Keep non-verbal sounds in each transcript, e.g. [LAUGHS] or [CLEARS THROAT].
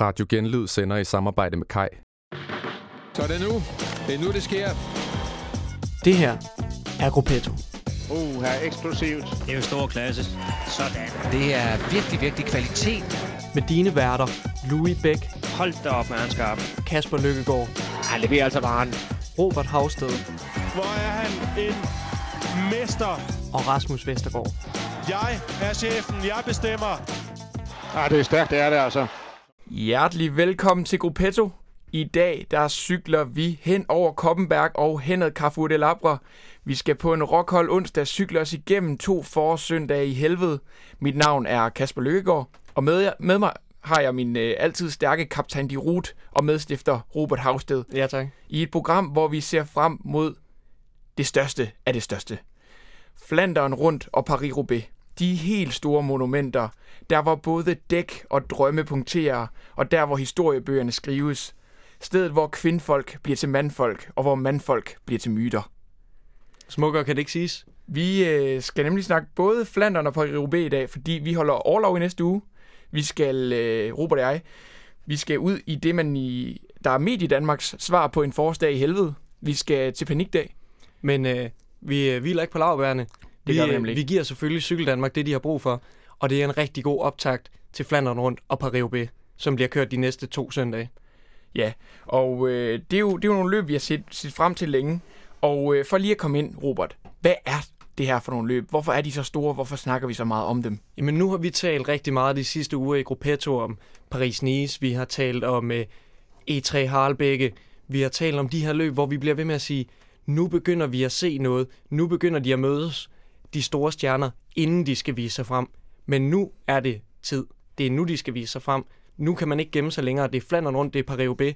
Radio Genlyd sender i samarbejde med Kai. Så er det nu. Det er nu, det sker. Det her er Gruppetto. Uh, her eksplosivt. Det er jo stor klasse. Sådan. Det er virkelig, virkelig kvalitet. Med dine værter, Louis Bæk, Hold da op, man skarp. Kasper Lykkegaard, Han leverer altså varen. Robert Havsted Hvor er han en mester. og Rasmus Vestergaard. Jeg er chefen. Jeg bestemmer. Ah, det er stærkt, det er det altså. Hjertelig velkommen til Gruppetto. I dag der cykler vi hen over Koppenberg og hen ad Carrefour de Labre. Vi skal på en rockhold onsdag cykle os igennem to forårssøndage i helvede. Mit navn er Kasper Lykkegaard, og med, med mig har jeg min øh, altid stærke kaptajn de Rut og medstifter Robert Havsted. Ja, tak. I et program, hvor vi ser frem mod det største af det største. Flanderen rundt og Paris-Roubaix. De helt store monumenter, der hvor både dæk og drømme punkterer, og der hvor historiebøgerne skrives. Stedet hvor kvindfolk bliver til mandfolk, og hvor mandfolk bliver til myter. Smukkere kan det ikke siges. Vi øh, skal nemlig snakke både Flandern og Paris-Roubaix i dag, fordi vi holder overlov i næste uge. Vi skal, øh, Robert og jeg, vi skal ud i det, man i, der er i Danmarks svar på en forårsdag i helvede. Vi skal til panikdag. Men øh, vi øh, hviler ikke på lavbærene. Det vi, gør vi nemlig vi giver selvfølgelig Cykel Danmark det, de har brug for. Og det er en rigtig god optakt til Flandern rundt og Paris-Roubaix, som bliver kørt de næste to søndage. Ja, og øh, det, er jo, det er jo nogle løb, vi har set, set frem til længe. Og øh, for lige at komme ind, Robert, hvad er det her for nogle løb? Hvorfor er de så store? Hvorfor snakker vi så meget om dem? Jamen nu har vi talt rigtig meget de sidste uger i Gruppetto om Paris-Nice. Vi har talt om øh, E3 Harlebække. Vi har talt om de her løb, hvor vi bliver ved med at sige, nu begynder vi at se noget. Nu begynder de at mødes, de store stjerner, inden de skal vise sig frem. Men nu er det tid. Det er nu, de skal vise sig frem. Nu kan man ikke gemme sig længere. Det er flanderen rundt, det er paris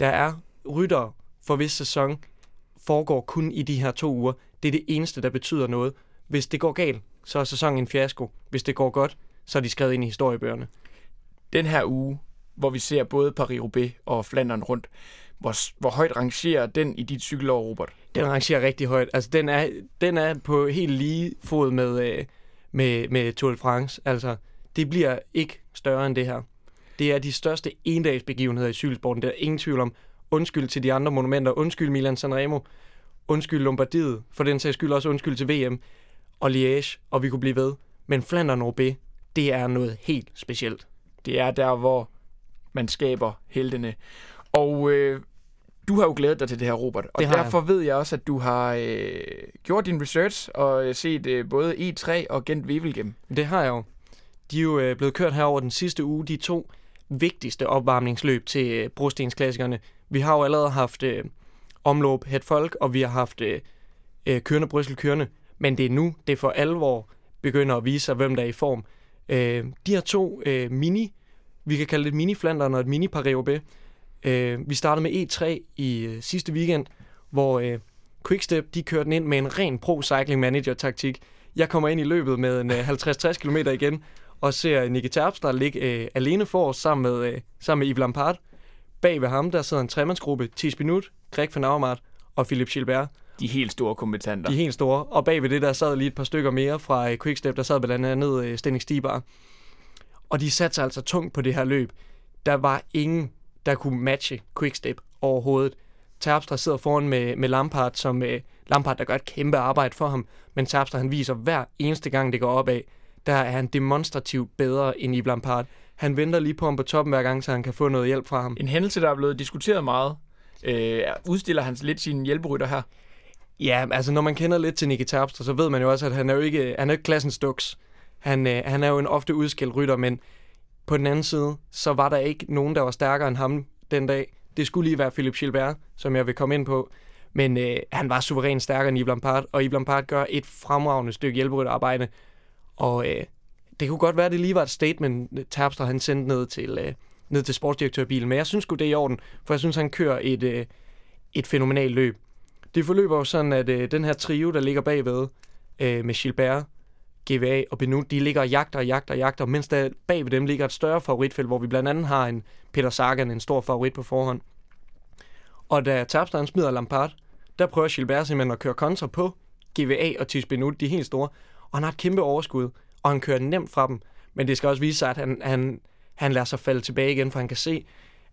Der er ryttere for hvis sæson foregår kun i de her to uger. Det er det eneste, der betyder noget. Hvis det går galt, så er sæsonen en fiasko. Hvis det går godt, så er de skrevet ind i historiebøgerne. Den her uge, hvor vi ser både Paris-Roubaix og Flandern rundt, hvor, hvor højt rangerer den i dit cykelår, Robert? Den rangerer rigtig højt. Altså, den er, den er på helt lige fod med, øh, med, med Tour de France. Altså, det bliver ikke større end det her. Det er de største endagsbegivenheder i cykelsporten. Det er ingen tvivl om. Undskyld til de andre monumenter. Undskyld Milan Sanremo. Undskyld Lombardiet. For den sags skyld også undskyld til VM. Og Liège. Og vi kunne blive ved. Men Flandern Roubaix, det er noget helt specielt. Det er der, hvor man skaber heltene. Og øh, du har jo glædet dig til det her, Robert. Og Det har jeg. derfor ved jeg også, at du har øh, gjort din research og øh, set øh, både E3 og Gent Wevelgem. Det har jeg jo. De er jo øh, blevet kørt her over den sidste uge, de to vigtigste opvarmningsløb til øh, brostensklassikerne. Vi har jo allerede haft øh, omløb het folk, og vi har haft øh, øh, kørende Bryssel kørende. Men det er nu, det for alvor begynder at vise sig, hvem der er i form. Øh, de her to øh, mini, vi kan kalde det et mini Flandern og et mini Paris-Roubaix. Øh, vi startede med E3 i øh, sidste weekend, hvor øh, Quickstep de kørte den ind med en ren pro-cycling manager-taktik. Jeg kommer ind i løbet med en øh, 50-60 km igen, og ser Nicky Terpstra ligge øh, alene for os sammen med, øh, sammen med Yves Lampard. Bag ved ham, der sidder en tremandsgruppe, Thies Minut, Greg van Avermaet og Philip Gilbert. De helt store kompetanter. De helt store. Og bag ved det, der sad lige et par stykker mere fra øh, Quickstep, der sad blandt andet øh, Stenning Stibar. Og de satte sig altså tungt på det her løb. Der var ingen, der kunne matche Quickstep overhovedet. Terpstra sidder foran med, med Lampard, som øh, Lampard, der gør et kæmpe arbejde for ham. Men Terpstra, han viser hver eneste gang, det går opad, der er han demonstrativt bedre end Yves Lampard. Han venter lige på ham på toppen hver gang, så han kan få noget hjælp fra ham. En hændelse, der er blevet diskuteret meget. Øh, udstiller han lidt sine hjælperytter her? Ja, altså når man kender lidt til Nicky Terpstra, så ved man jo også, at han er jo ikke, han er jo ikke klassens duks. Han, øh, han er jo en ofte udskilt rytter, men på den anden side, så var der ikke nogen, der var stærkere end ham den dag. Det skulle lige være Philip Gilbert, som jeg vil komme ind på. Men øh, han var suverænt stærkere end Yves Lampard, og Yves Lampard gør et fremragende stykke hjælperytterarbejde. Og øh, det kunne godt være, at det lige var et statement, Terpstra han sendte ned til, øh, ned til sportsdirektørbilen. Men jeg synes godt det er i orden, for jeg synes, han kører et, øh, et fænomenalt løb. Det forløber jo sådan, at øh, den her trio, der ligger bagved øh, med Gilbert, GVA og Benut, de ligger og jagter og jagter og jagter, mens der bag ved dem ligger et større favoritfelt, hvor vi blandt andet har en Peter Sagan, en stor favorit på forhånd. Og da Terpstra smider Lampard, der prøver Gilbert simpelthen at køre kontra på GVA og Tis Benut, de er helt store, og han har et kæmpe overskud, og han kører nemt fra dem. Men det skal også vise sig, at han, han, han lader sig falde tilbage igen, for han kan se,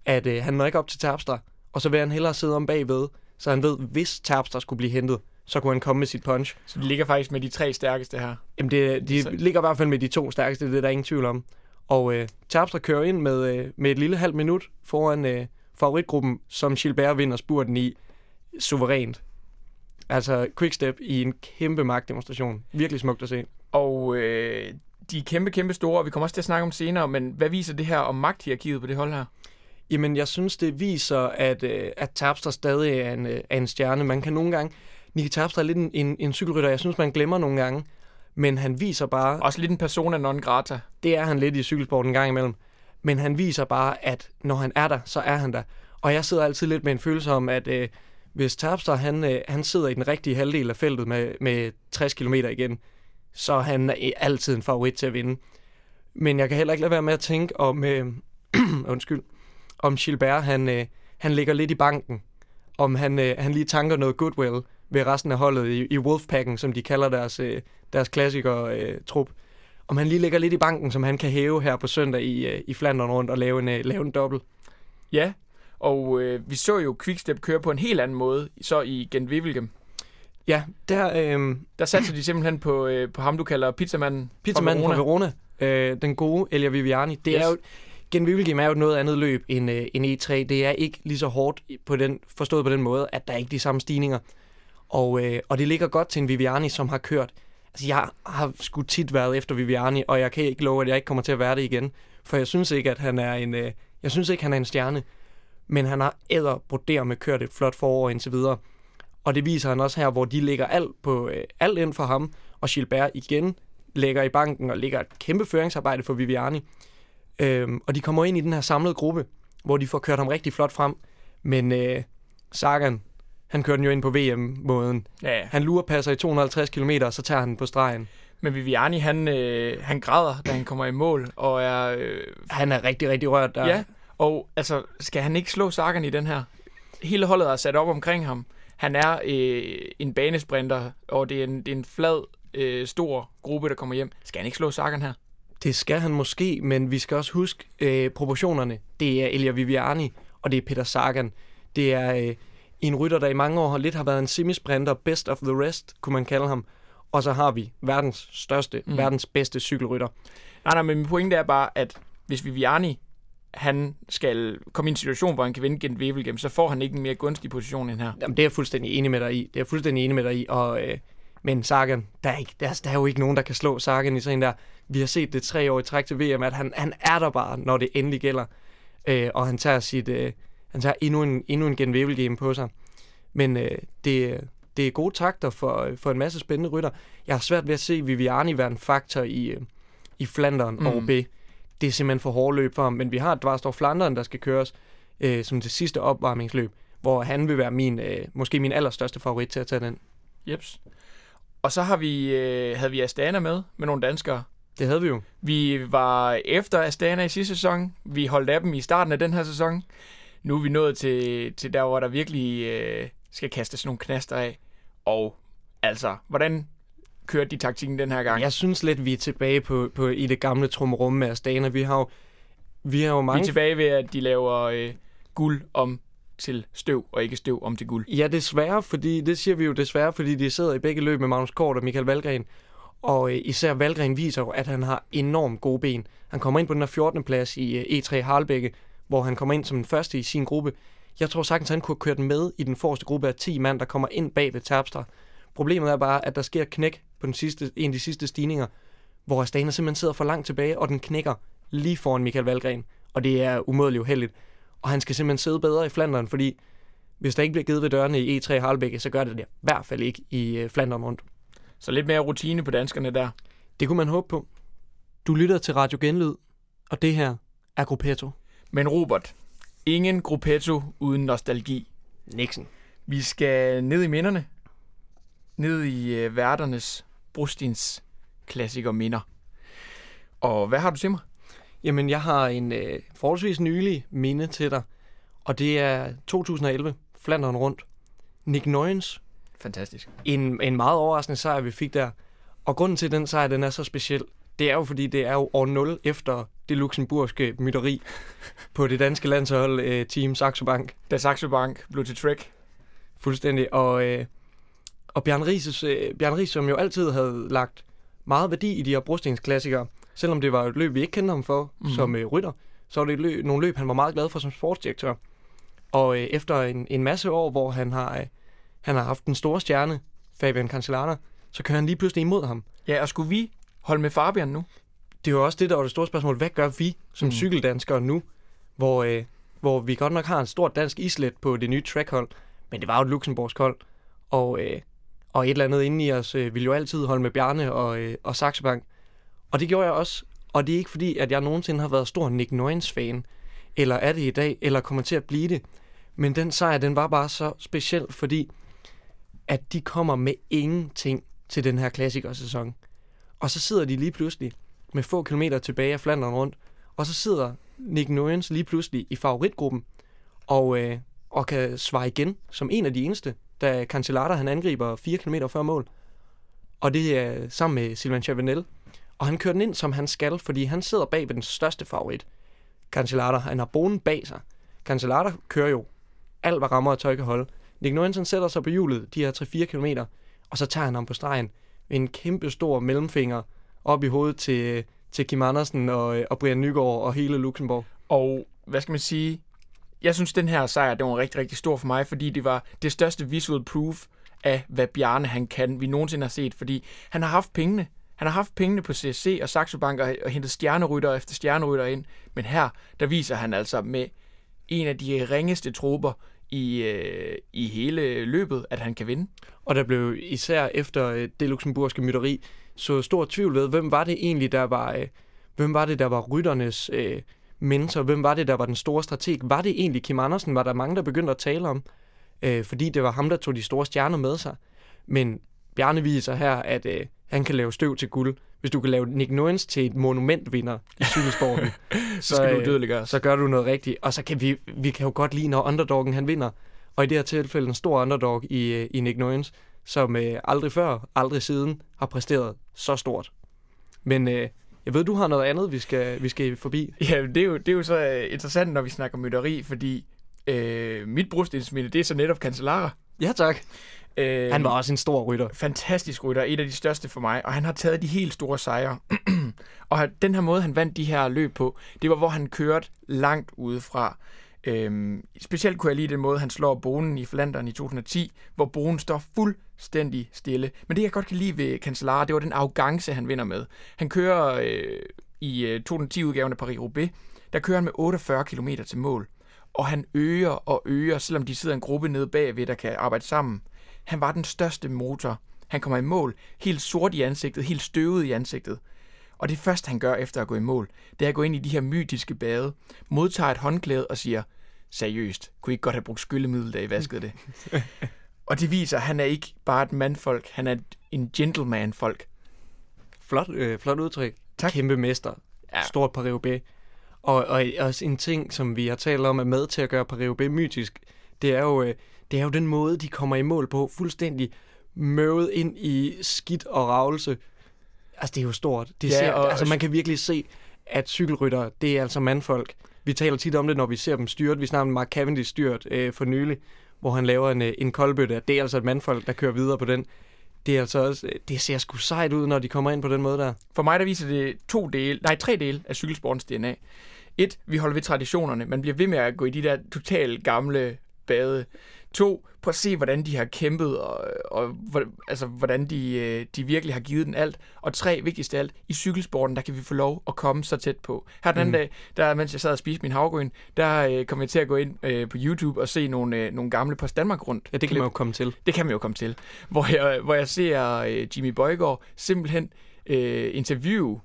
at øh, han når ikke op til Terpstra, og så vil han hellere sidde om bagved, så han ved, hvis Terpstra skulle blive hentet, så kunne han komme med sit punch. Så de ligger faktisk med de tre stærkeste her. Jamen, det, de Så- ligger i hvert fald med de to stærkeste, det er der ingen tvivl om. Og øh, Terpstra kører ind med, øh, med et lille halvt minut foran øh, favoritgruppen, som Gilbert vinder spurten i suverænt. Altså Quickstep i en kæmpe magtdemonstration. Virkelig smukt at se. Og øh, de er kæmpe, kæmpe store, og vi kommer også til at snakke om senere, men hvad viser det her om magthierarkiet på det hold her? Jamen, jeg synes, det viser, at, øh, at Terpstra stadig er en, øh, er en stjerne. Man kan nogle gange... Nicky Terpstra er lidt en, en, en cykelrytter, jeg synes, man glemmer nogle gange. Men han viser bare... Også lidt en persona non grata. det er han lidt i cykelsporten en gang imellem. Men han viser bare, at når han er der, så er han der. Og jeg sidder altid lidt med en følelse om, at øh, hvis Terpstra, han, øh, han sidder i den rigtige halvdel af feltet med, med 60 km igen, så er han øh, altid en favorit til at vinde. Men jeg kan heller ikke lade være med at tænke om, øh, [CLEARS THROAT] undskyld, om Gilbert, han, øh, han ligger lidt i banken. Om han, øh, han lige tanker noget goodwill ved resten af holdet i, i Wolfpacken, som de kalder deres, øh, deres klassiker-trup om han lige ligger lidt i banken, som han kan hæve her på søndag i, øh, i Flandern rundt og lave en, øh, lave en dobbelt. Ja, og øh, vi så jo Quickstep køre på en helt anden måde, så i gent wevelgem Ja, der øh, Der satte de simpelthen på, øh, på ham, du kalder pizzamanden. pizzamanden fra Verona, øh, den gode Elia Viviani, det yes. er jo, Gen Wevelgem er jo noget andet løb end, øh, end E3. Det er ikke lige så hårdt på den, forstået på den måde, at der er ikke de samme stigninger. Og, øh, og det ligger godt til en Viviani, som har kørt. Altså, jeg har sgu tit været efter Viviani, og jeg kan ikke love, at jeg ikke kommer til at være det igen. For jeg synes ikke, at han er en, øh, jeg synes ikke, han er en stjerne. Men han har æder broder med kørt et flot forår indtil videre. Og det viser han også her, hvor de lægger alt, på, øh, alt ind for ham. Og Gilbert igen lægger i banken og lægger et kæmpe føringsarbejde for Viviani. Øhm, og de kommer ind i den her samlede gruppe, hvor de får kørt ham rigtig flot frem. Men øh, Sagan, han kører den jo ind på VM-måden. Ja. Han lurer passer i 250 km, og så tager han den på stregen. Men Viviani, han, øh, han græder, da han kommer i mål, og er... Øh, Han er rigtig, rigtig rørt der. ja, og altså, skal han ikke slå Sagan i den her? Hele holdet er sat op omkring ham. Han er øh, en banesprinter, og det er en, det er en flad, øh, stor gruppe, der kommer hjem. Skal han ikke slå Sagan her? Det skal han måske, men vi skal også huske øh, proportionerne. Det er Elia Viviani, og det er Peter Sagan. Det er øh, en rytter, der i mange år har lidt har været en semisprinter, best of the rest, kunne man kalde ham. Og så har vi verdens største, Mm. verdens bedste cykelrytter. Nej, nej, men min pointe er bare, at hvis Viviani han skal komme i en situation, hvor han kan vinde gent wevelgem så får han ikke en mere gunstig position end her. Jamen, det er jeg fuldstændig enig med dig i. Det er jeg fuldstændig enig med dig i. Og, øh, men Sagan, der er, ikke, der, er, der er jo ikke nogen, der kan slå Sagan i sådan der. Vi har set det tre år i træk til VM, at han, han er der bare, når det endelig gælder. Øh, og han tager, sit, øh, han tager endnu en, endnu en Gen game på sig. Men øh, det, det er gode takter for, for en masse spændende rytter. Jeg har svært ved at se Viviani være en faktor i, øh, i Flandern Mm. og OB. Det er simpelthen for hårdt løb for ham. Men vi har Dvarstor Flandern, der skal køres øh, som det sidste opvarmningsløb hvor han vil være min, øh, måske min allerstørste favorit til at tage den. Jeps. Og så har vi, øh, havde vi Astana med, med nogle danskere. Det havde vi jo. Vi var efter Astana i sidste sæson. Vi holdt af dem i starten af den her sæson. Nu er vi nået til, til der, hvor der virkelig øh, skal kastes nogle knaster af. Og altså, hvordan kørte de taktikken den her gang? Jeg synes lidt, vi er tilbage på, på i det gamle trummerum med Astana. Vi har jo, vi har jo Vi er mange... tilbage ved, at de laver øh, guld om til støv, og ikke støv om til guld. Ja, desværre, fordi det siger vi jo desværre, fordi de sidder i begge løb med Magnus Kort og Michael Valgren. Og øh, især Valgren viser jo, at han har enormt gode ben. Han kommer ind på den her 14. plads i øh, E3 Harlbække, hvor han kommer ind som den første i sin gruppe. Jeg tror sagtens, han kunne have kørt med i den forreste gruppe af 10 mand, der kommer ind bag ved Terpstra. Problemet er bare, at der sker knæk på den sidste, en af de sidste stigninger, hvor Astana simpelthen sidder for langt tilbage, og den knækker lige foran Michael Valgren. Og det er umådeligt uheldigt. Og han skal simpelthen sidde bedre i Flandern, fordi hvis der ikke bliver givet ved dørene i E3 Harlbække, så gør det det i hvert fald ikke i øh, Flandern rundt. Så lidt mere rutine på danskerne der. Det kunne man håbe på. Du lytter til Radio Genlyd, og det her er Gruppetto. Men Robert, ingen gruppetto uden nostalgi. Nixon. Vi skal ned i minderne. Ned i øh, værternes brostens klassiker minder. Og hvad har du til mig? Jamen, jeg har en øh, forholdsvis nylig minde til dig, og det er 2011, Flandern rundt. Nick Nøgens, Fantastisk. en, en meget overraskende sejr, vi fik der. Og grunden til, at den sejr den er så speciel, det er jo fordi, det er jo år 0 efter det luxemburgske mytteri på det danske landshold, øh, Team Saxo Bank. Da Saxo Bank blev til Trek. Fuldstændig. Og, øh, og Bjørn Ries, øh, Bjørn Ries, som jo altid havde lagt meget værdi i de her brostningsklassikere, selvom det var et løb, vi ikke kendte ham for mm-hmm. som øh, rytter, så var det et løb, nogle løb, han var meget glad for som sportsdirektør. Og øh, efter en, en masse år, hvor han har, øh, han har haft den store stjerne, Fabian Cancellara, så kører han lige pludselig imod ham. Ja, og skulle vi holde med Fabian nu? Det er jo også det, der var det store spørgsmål. Hvad gør vi som Mm. cykeldanskere nu, hvor, øh, hvor vi godt nok har en stort dansk islet på det nye trackhold, men det var jo et Luxemburgsk hold, og, øh, og et eller andet inde i os øh, ville jo altid holde med Bjarne og, øh, og Saxo Bank. Og det gjorde jeg også, og det er ikke fordi, at jeg nogensinde har været stor Nick Nøgens fan, eller er det i dag, eller kommer til at blive det. Men den sejr, den var bare så speciel, fordi at de kommer med ingenting til den her klassikersæson. Og så sidder de lige pludselig med få kilometer tilbage af Flandern rundt, og så sidder Nick Nguyen's lige pludselig i favoritgruppen, og, øh, og kan svare igen som en af de eneste, da Cancellara han angriber 4 km før mål. Og det er sammen med Sylvain Chavanel. Og han kører den ind, som han skal, fordi han sidder bag ved den største favorit. Cancellara, han har bonen bag sig. Cancellara kører jo alt, hvad rammer og tøj kan holde. Nick Nøgensen sætter sig på hjulet, de her 3-4 km, og så tager han ham på stregen med en kæmpe stor mellemfinger op i hovedet til, til Kim Andersen og, og Brian Nygaard og hele Luxembourg. Og hvad skal man sige? Jeg synes, den her sejr, den var rigtig, rigtig stor for mig, fordi det var det største visual proof af, hvad Bjarne han kan, vi nogensinde har set. Fordi han har haft pengene. Han har haft pengene på CSC og Saxo Bank og, og hentet stjernerytter efter stjernerytter ind. Men her, der viser han altså med en af de ringeste trupper i, øh, i hele løbet, at han kan vinde. Og der blev især efter øh, det luxemburgske mytteri så stor tvivl ved, hvem var det egentlig, der var, øh, hvem var det, der var rytternes øh, mentor? Hvem var det, der var den store strateg? Var det egentlig Kim Andersen? Var der mange, der begyndte at tale om? Øh, fordi det var ham, der tog de store stjerner med sig. Men Bjarne viser her, at øh, han kan lave støv til guld. Hvis du kan lave Nick Nuens til et monumentvinder i cykelsporten, [LAUGHS] Så skal øh, du udødeliggøres. så gør du noget rigtigt. Og så kan vi, vi kan jo godt lide, når underdoggen han vinder. Og i det her tilfælde en stor underdog i, øh, i Nick Nuens, som øh, aldrig før, aldrig siden har præsteret så stort. Men øh, jeg ved, du har noget andet, vi skal, vi skal forbi. [LAUGHS] Ja, det er, jo, det er jo så øh, interessant, når vi snakker mytteri, fordi øh, mit brostensminde, det er så netop Cancellara. Ja, tak. Øh, Han var også en stor rytter. fantastisk rytter, et af de største for mig, og han har taget de helt store sejre. [CLEARS THROAT] og den her måde, han vandt de her løb på, det var, hvor han kørte langt udefra. Øhm, specielt kunne jeg lide den måde, han slår bonen i Flandern i 2010, hvor bonen står fuldstændig stille. Men det, jeg godt kan lide ved Cancellara, det var den arrogance, han vinder med. Han kører øh, i øh, 2010-udgaven af Paris-Roubaix, der kører han med 48 km til mål. Og han øger og øger, selvom de sidder en gruppe nede bagved, der kan arbejde sammen. Han var den største motor. Han kommer i mål, helt sort i ansigtet, helt støvet i ansigtet. Og det første, han gør efter at gå i mål, det er at gå ind i de her mytiske bade, modtager et håndklæde og siger, seriøst, kunne I ikke godt have brugt skyllemiddel, da I vaskede det? [LAUGHS] og det viser, at han er ikke bare et mandfolk, han er en gentleman-folk. Flot, øh, flot udtryk. Tak. Kæmpe mester. Ja. Ja. Stort paris og, og også en ting, som vi har talt om, er med til at gøre paris mytisk, det er, jo, øh, det er jo den måde, de kommer i mål på. Fuldstændig møvet ind i skidt og ravelse. Altså, det er jo stort. Det Ja, ser, og- altså, man kan virkelig se, at cykelrytter, det er altså mandfolk. Vi taler tit om det, når vi ser dem styrt. Vi snakker om Mark Cavendish styrt øh, for nylig, hvor han laver en, øh, en koldbøtte. Det er altså et mandfolk, der kører videre på den. Det er altså også, øh, det ser sgu sejt ud, når de kommer ind på den måde der. For mig der viser det to dele, nej tre dele af cykelsportens DNA. Et, vi holder ved traditionerne. Man bliver ved med at gå i de der totalt gamle bade. To, prøv at se, hvordan de har kæmpet, og, og altså, hvordan de, øh, de virkelig har givet den alt. Og tre, vigtigst af alt, i cykelsporten, der kan vi få lov at komme så tæt på. Her den anden Mm. dag, der, mens jeg sad og spiste min havgryn, der øh, kom jeg til at gå ind øh, på YouTube og se nogle, øh, nogle gamle Post Danmark rundt. Ja, det kan man jo komme til. Det kan man jo komme til. Hvor jeg, hvor jeg ser øh, Jimmy Bøjgaard simpelthen øh, interviewe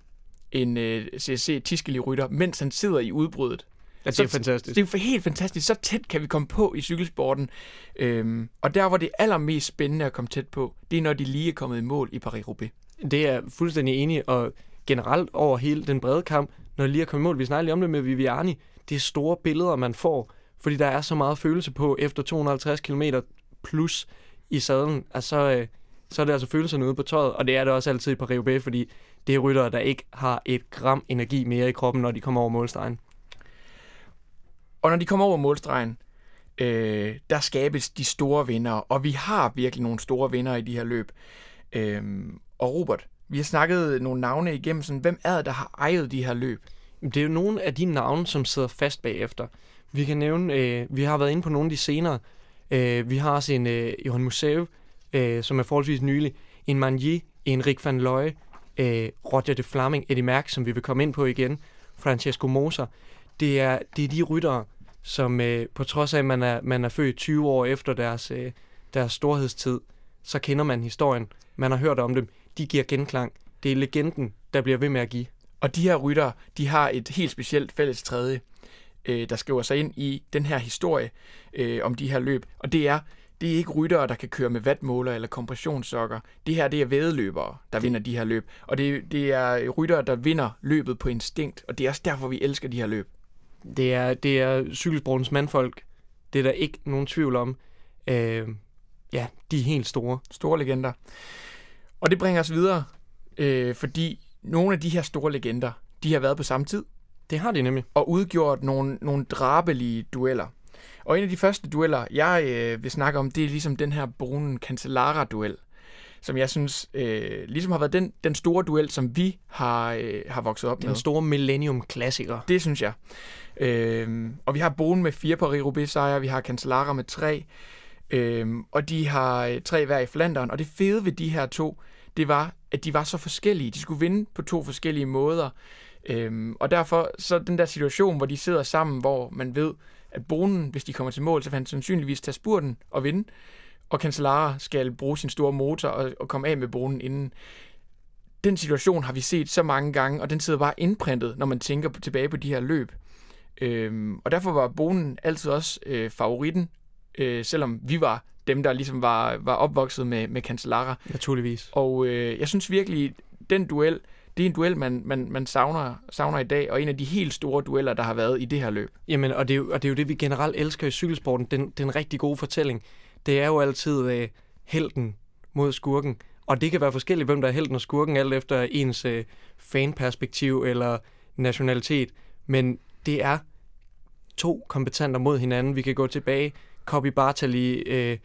en øh, CSC Tiskeli rytter, mens han sidder i udbruddet. Ja, det Så- er fantastisk. Det er helt fantastisk. Så tæt kan vi komme på i cykelsporten. Øhm, og der, hvor det er allermest spændende at komme tæt på, det er, når de lige er kommet i mål i Paris-Roubaix. Det er jeg fuldstændig enig, og generelt over hele den brede kamp, når det lige er kommet i mål, vi snakker lige om det med Viviani, det er store billeder, man får, fordi der er så meget følelse på efter 250 km plus i sadlen, at så, øh, så er det altså følelserne ude på tøjet, og det er det også altid i Paris-Roubaix, fordi det er ryttere, der ikke har et gram energi mere i kroppen, når de kommer over målstregen. Og når de kommer over målstregen, øh, der skabes de store vinder, og vi har virkelig nogle store vinder i de her løb. Øh, og Robert, vi har snakket nogle navne igennem, sådan, hvem er det, der har ejet de her løb? Det er jo nogle af de navne, som sidder fast bagefter. Vi kan nævne, øh, vi har været inde på nogle af de senere. Øh, vi har også en øh, Johan Musev, øh, som er forholdsvis nylig. En Magny, en Rick van Looy, øh, Roger de Flaming, Eddie Merckx, som vi vil komme ind på igen, Francesco Moser. Det er, det er de ryttere, som øh, på trods af, at man er, man er født 20 år efter deres, øh, deres storhedstid, så kender man historien. Man har hørt om dem. De giver genklang. Det er legenden, der bliver ved med at give. Og de her ryttere, de har et helt specielt fælles tredje, øh, der skriver sig ind i den her historie øh, om de her løb. Og det er, det er ikke ryttere, der kan køre med vatmåler eller kompressionssokker. Det her, det er vædeløbere, der vinder de her løb. Og det, det er ryttere, der vinder løbet på instinkt. Og det er også derfor, vi elsker de her løb. Det er, det er cykelsportens mandfolk. Det er der ikke nogen tvivl om. Øh, ja, de er helt store. Store legender. Og det bringer os videre, øh, fordi nogle af de her store legender, de har været på samme tid. Det har de nemlig. Og udgjort nogle, nogle drabelige dueller. Og en af de første dueller, jeg øh, vil snakke om, det er ligesom den her Brunen Cancellara-duel, som jeg synes øh, ligesom har været den, den store duel, som vi har, øh, har vokset op Den med. store Millennium-klassiker. Det synes jeg. Øh, og vi har Bonen med fire Paris-Roubaix-sejre, vi har Cancellara med tre, øh, og de har øh, tre hver i Flandern. Og det fede ved de her to, det var, at de var så forskellige. De skulle vinde på to forskellige måder. Øhm, og derfor så den der situation, hvor de sidder sammen, hvor man ved, at Bonen, hvis de kommer til mål, så vil han sandsynligvis tage spurten og vinde. Og Cancellara skal bruge sin store motor og, og komme af med Bonen inden. Den situation har vi set så mange gange, og den sidder bare indprintet, når man tænker på, tilbage på de her løb. Øhm, og derfor var Bonen altid også øh, favoritten, øh, selvom vi var dem, der ligesom var, var opvokset med, med Cancellara. Naturligvis. Og øh, jeg synes virkelig, den duel, det er en duel, man, man, man savner, savner i dag, og en af de helt store dueller, der har været i det her løb. Jamen, og det, er jo, og det er jo det, vi generelt elsker i cykelsporten. Den, den rigtig gode fortælling. Det er jo altid øh, helten mod skurken. Og det kan være forskelligt, hvem der er helten og skurken, alt efter ens øh, fanperspektiv eller nationalitet. Men det er to kompetenter mod hinanden. Vi kan gå tilbage. Copy Bartali, øh,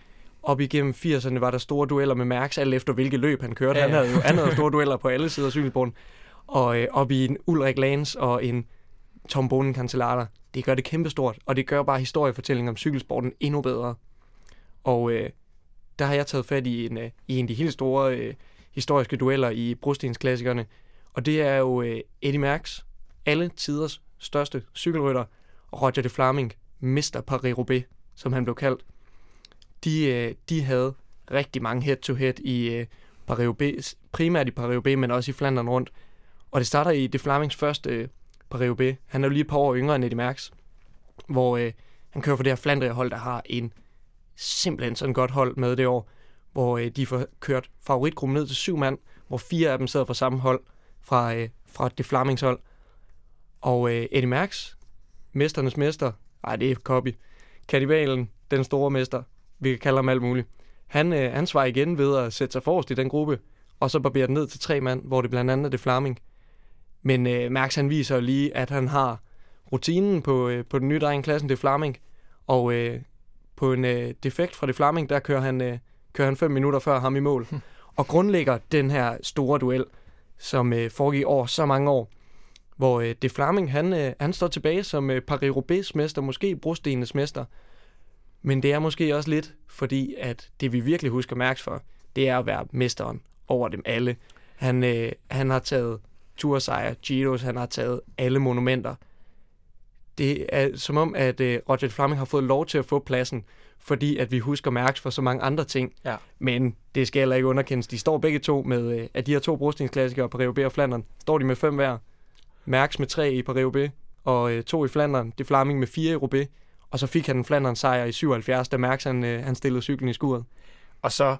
op igennem 80'erne var der store dueller med Mærks, alt efter hvilket løb han kørte. Ja, Ja. Han havde jo [LAUGHS] han havde store dueller på alle sider af cykelsporten. Og øh, op i en Ulrik Lans og en Tom Bonen Cancellara. Det gør det kæmpestort, og det gør bare historiefortællingen om cykelsporten endnu bedre. Og øh, der har jeg taget fat i en, øh, i en af de helt store øh, historiske dueller i brostensklassikerne. Og det er jo øh, Eddie Merckx, alle tiders største cykelrytter, og Roger de Flaming, Mr. Paris-Roubaix, som han blev kaldt. De, øh, de havde rigtig mange head-to-head i øh, Paris-Roubaix, primært i Paris-Roubaix, men også i Flandern rundt. Og det starter i de Flamings første øh, Paris-Roubaix. Han er jo lige et par år yngre end Eddie Merckx, hvor øh, han kører for det her Flandria-hold, der har en simpelthen sådan godt hold med det år, hvor øh, de får kørt favoritgruppen ned til syv mand, hvor fire af dem sidder fra samme hold, fra, øh, fra det Flamings hold. Og øh, Eddie Max, mesternes mester, ej det er copy, kannibalen, den store mester, vi kan kalde ham alt muligt. Han, øh, han svarer igen ved at sætte sig forrest i den gruppe, og så barberer den ned til tre mand, hvor det blandt andet er det Flaming. Men øh, Max han viser lige, at han har rutinen på, øh, på den nye dreng i klassen, det Flaming, og øh, på en øh, defekt fra det Flaming, der kører han, øh, kører han fem minutter før ham i mål. [LAUGHS] og grundlægger den her store duel, som øh, foregik over så mange år, hvor øh, det Flaming, han, øh, han står tilbage som øh, Paris-Roubaix mester, måske brostenenes mester. Men det er måske også lidt, fordi at det vi virkelig husker Mærks for, det er at være mesteren over dem alle. Han, øh, han har taget Toursejr, Giros, han har taget alle monumenter. Det er som om, at øh, Roger Flaming har fået lov til at få pladsen, fordi at vi husker Mærks for så mange andre ting. Ja. Men det skal heller ikke underkendes. De står begge to med, øh, af de her to brostningsklassikere, Paris-Roubaix og Flandern, står de med fem hver. Mærks med tre i Paris-Roubaix, og øh, to i Flandern. Det Flaming med fire i Roubaix. Og så fik han en Flandern sejr i 77, da Mærks han, øh, han stillede cyklen i skuret. Og så,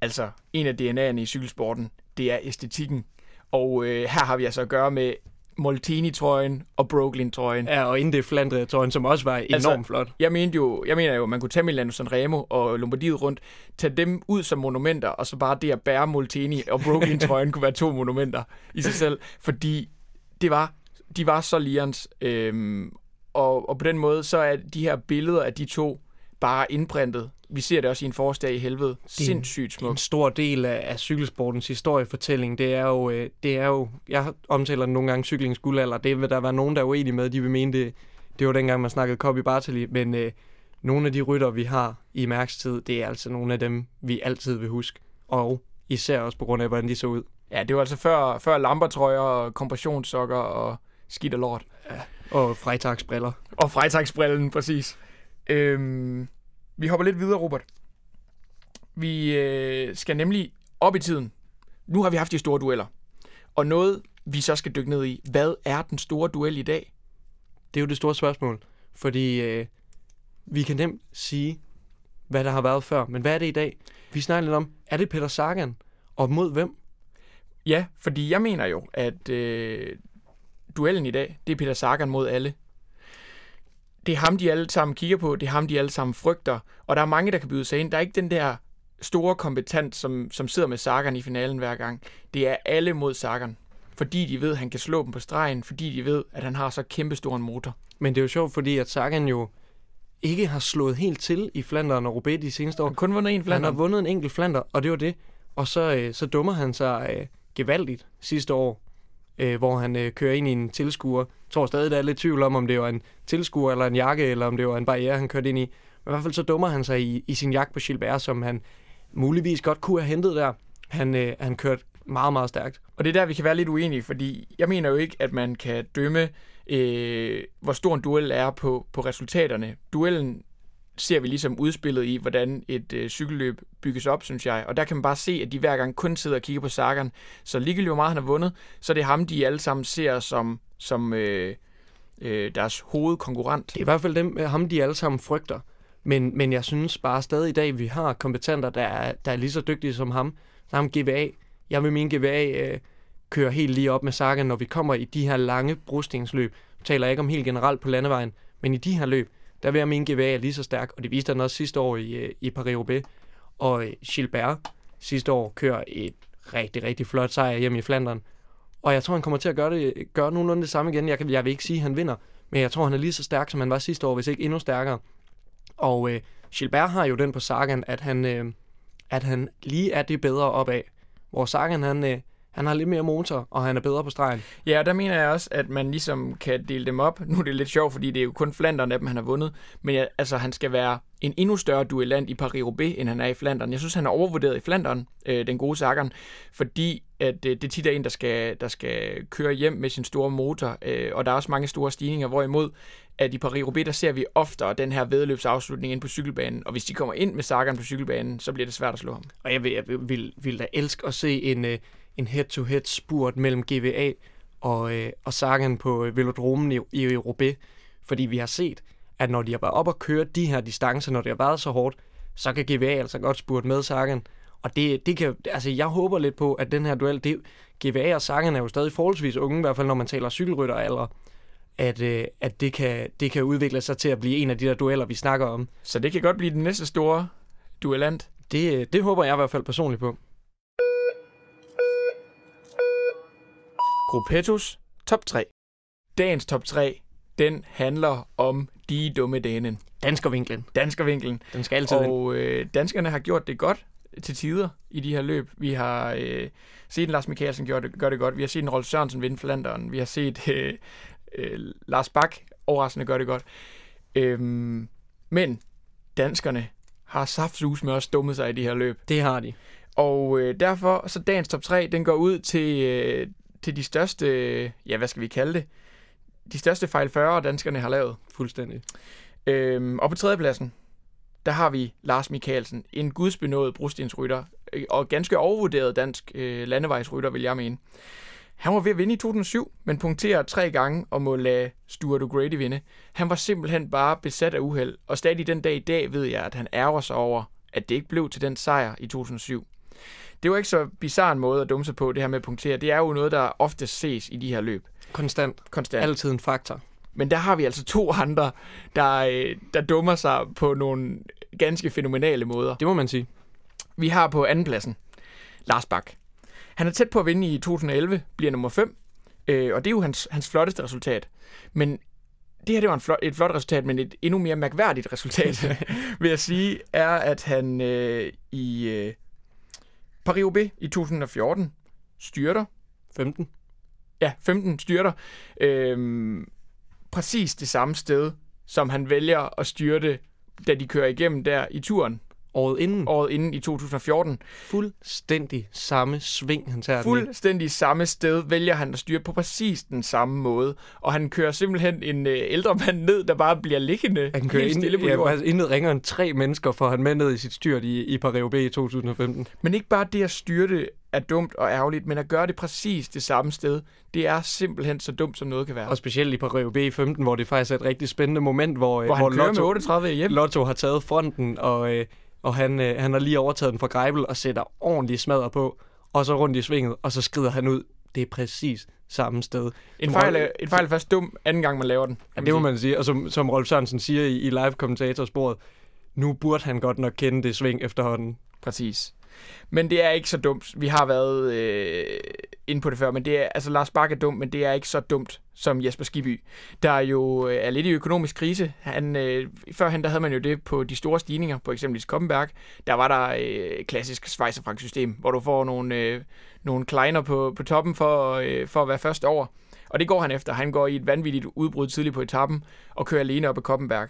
altså, en af DNA'erne i cykelsporten, det er æstetikken. Og øh, her har vi altså at gøre med Molteni-trøjen og Brooklyn-trøjen. Ja, og inden det Flandria-trøjen, som også var enormt Altså, flot. Jeg mente jo, jeg mener jo, man kunne tage Milano Sanremo og Lombardiet rundt, tage dem ud som monumenter, og så bare det at bære Molteni og Brooklyn-trøjen [LAUGHS] kunne være to monumenter i sig selv, fordi det var, de var så lians, øhm, og, og på den måde, så er de her billeder af de to bare indprintet. Vi ser det også i en forårsdag i helvede. Sindssygt En smukt. stor del af, af cykelsportens historiefortælling, det er jo, øh, det er jo, jeg omtaler nogle gange cyklingens guldalder, det vil der være nogen, der er uenige med, de vil mene det, det var dengang, man snakkede Kobi Bartali, men øh, nogle af de rytter, vi har i mærkstid, det er altså nogle af dem, vi altid vil huske, og især også på grund af, hvordan de så ud. Ja, det var altså før, før lampertrøjer og kompressionssokker og skidt og lort. Og Freitagsbriller. Og Freitagsbrillen, præcis. Øhm, vi hopper lidt videre, Robert. Vi øh, skal nemlig op i tiden. Nu har vi haft de store dueller. Og noget, vi så skal dykke ned i. Hvad er den store duel i dag? Det er jo det store spørgsmål, fordi øh, vi kan nemt sige, hvad der har været før, men hvad er det i dag? Vi snakker lidt om, er det Peter Sagan, og mod hvem? Ja, fordi jeg mener jo, at øh, duellen i dag, det er Peter Sagan mod alle. Det er ham, de alle sammen kigger på. Det er ham, de alle sammen frygter. Og der er mange, der kan byde sig ind. Der er ikke den der store kompetent, som, som sidder med Sagan i finalen hver gang. Det er alle mod Sagan. Fordi de ved, at han kan slå dem på stregen. Fordi de ved, at han har så kæmpestor en motor. Men det er jo sjovt, fordi at Sagan jo ikke har slået helt til i Flandern og Roubaix de seneste år. Han har kun vundet en Han har vundet en enkelt Flander, og det var det. Og så, øh, så dummer han sig øh, gevaldigt sidste år, øh, hvor han øh, kører ind i en tilskuer. Jeg tror stadig, der er lidt tvivl om, om det var en tilskuer eller en jakke, eller om det var en barriere, han kørte ind i. Men i hvert fald så dummer han sig i, i sin jagt på Gilbert, som han muligvis godt kunne have hentet der. Han, øh, han kørte meget, meget stærkt. Og det er der, vi kan være lidt uenige, fordi jeg mener jo ikke, at man kan dømme, øh, hvor stor en duel er på, på resultaterne. Duellen ser vi ligesom udspillet i, hvordan et øh, cykelløb bygges op, synes jeg. Og der kan man bare se, at de hver gang kun sidder og kigger på Sagan. Så ligegyldigt hvor meget han har vundet, så er det ham, de alle sammen ser som, som øh, øh, deres hovedkonkurrent. Det er i hvert fald dem, øh, ham, de alle sammen frygter. Men, men jeg synes bare stadig i dag, vi har kompetenter, der er, der er lige så dygtige som ham. Så ham GVA. Jeg vil mene, GVA øh, kører helt lige op med Sagan, når vi kommer i de her lange brustingsløb. Jeg taler ikke om helt generelt på landevejen, men i de her løb, der vil jeg mene, GVA er lige så stærk. Og det viste han også sidste år i, øh, i Paris-Roubaix. Og øh, Gilbert sidste år kører et rigtig, rigtig flot sejr hjemme i Flandern. Og jeg tror, han kommer til at gøre, det, gøre nogenlunde det samme igen. Jeg, kan, jeg vil ikke sige, at han vinder, men jeg tror, han er lige så stærk, som han var sidste år, hvis ikke endnu stærkere. Og øh, Gilbert har jo den på Sagan, at han, øh, at han lige er det bedre opad. Hvor Sagan, han, øh, han har lidt mere motor, og han er bedre på stregen. Ja, og der mener jeg også, at man ligesom kan dele dem op. Nu er det lidt sjovt, fordi det er jo kun Flandern af dem, han har vundet. Men ja, altså, han skal være en endnu større duellant i Paris-Roubaix, end han er i Flandern. Jeg synes, han er overvurderet i Flandern, øh, den gode Sagan, fordi at øh, det tit er en, der skal, der skal køre hjem med sin store motor, øh, og der er også mange store stigninger, hvorimod at i Paris-Roubaix, der ser vi oftere den her vedløbsafslutning ind på cykelbanen, og hvis de kommer ind med Sagan på cykelbanen, så bliver det svært at slå ham. Og jeg vil, jeg vil, vil, vil da elske at se en, øh, en head-to-head spurt mellem GVA og, øh, og Sagan på øh, velodromen i, i Roubaix. Fordi vi har set, at når de har været op og køre de her distancer, når det har været så hårdt, så kan GVA altså godt spurte med Sagan. Og det, det kan, altså jeg håber lidt på, at den her duel, det, GVA og Sagan er jo stadig forholdsvis unge, i hvert fald når man taler cykelrytteralder, at, øh, at det, kan, det kan udvikle sig til at blive en af de der dueller, vi snakker om. Så det kan godt blive den næste store duellant. Det, øh, det håber jeg i hvert fald personligt på. Gruppettos top 3. Dagens top 3, den handler om de dumme danen. Danskervinklen, Danskervinklen. den skal altid. Og øh, danskerne har gjort det godt til tider i de her løb. Vi har øh, set en Lars Mikkelsen gøre det, gør det godt. Vi har set en Rolf Sørensen vinde Flanderen. Vi har set [LAUGHS] øh, øh, Lars Bak overraskende gøre det godt. Øhm, men danskerne har saftsus med også dummet sig i de her løb. Det har de. Og øh, derfor, så dagens top 3, den går ud til, øh, til de største, ja, hvad skal vi kalde det? De største fejl 40, danskerne har lavet. Fuldstændig. Øhm, og på tredjepladsen, der har vi Lars Mikkelsen, en gudsbenået brostensrytter, øh, og ganske overvurderet dansk øh, landevejsrytter, vil jeg mene. Han var ved at vinde i 2007, men punkterer tre gange og må lade Stuart O'Grady vinde. Han var simpelthen bare besat af uheld, og stadig den dag i dag ved jeg, at han ærger sig over, at det ikke blev til den sejr i 2007. Det var ikke så bizarre en måde at dumme sig på, det her med at punktere. Det er jo noget, der ofte ses i de her løb. Konstant. konstant. Altid en faktor. Men der har vi altså to [LAUGHS] andre, der, øh, der dummer sig på nogle ganske fænomenale måder. Det må man sige. Vi har på andenpladsen Lars Bak. Han er tæt på at vinde i 2011, bliver nummer 5, øh, og det er jo hans, hans flotteste resultat. Men det her det var en flot, et flot resultat, men et endnu mere mærkværdigt resultat, [LAUGHS] vil jeg sige, er, at han øh, i øh, Paris-Roubaix i 2014 styrter, 15. ja, 15 styrter, øh, præcis det samme sted, som han vælger at styrte, da de kører igennem der i turen, Året inden. året inden i 2014. Fuldstændig samme sving, han tager den i. Fuldstændig samme sted vælger han at styre på præcis den samme måde. Og han kører simpelthen en øh, ældre mand ned, der bare bliver liggende Han kører helt ind, stille på ja, jorden. intet ringer end tre mennesker for han med ned i sit styrt i, i Paris-Roubaix i 2015. Men ikke bare det at styrte er dumt og ærgerligt, men at gøre det præcis det samme sted, det er simpelthen så dumt, som noget kan være. Og specielt i Paris-Roubaix i 15, hvor det faktisk er et rigtig spændende moment, hvor, hvor han hvor Lotto, med 38 hjem. Lotto har taget fronten, og, øh, og han, øh, han har lige overtaget den fra Greibel og sætter ordentligt smadder på, og så rundt i svinget, og så skrider han ud. Det er præcis samme sted. En fejl, Rolf- en fejl er først dum, anden gang man laver den. Ja, det må man sige. Og som, som Rolf Sørensen siger i, i live-kommentatorsporet, nu burde han godt nok kende det sving efterhånden. Præcis. Men det er ikke så dumt. Vi har været øh, inde på det før, men det er, altså Lars Bak er dum, men det er ikke så dumt som Jesper Skiby, der jo øh, er lidt i økonomisk krise. Han, øh, førhen der havde man jo det på de store stigninger, på eksempelvis Koppenberg. Der var der øh, klassisk Schweizerfrank-system, hvor du får nogle, øh, nogle kleiner på, på toppen for, øh, for at være først over. Og det går han efter. Han går i et vanvittigt udbrud tidligt på etappen og kører alene op ad Koppenberg.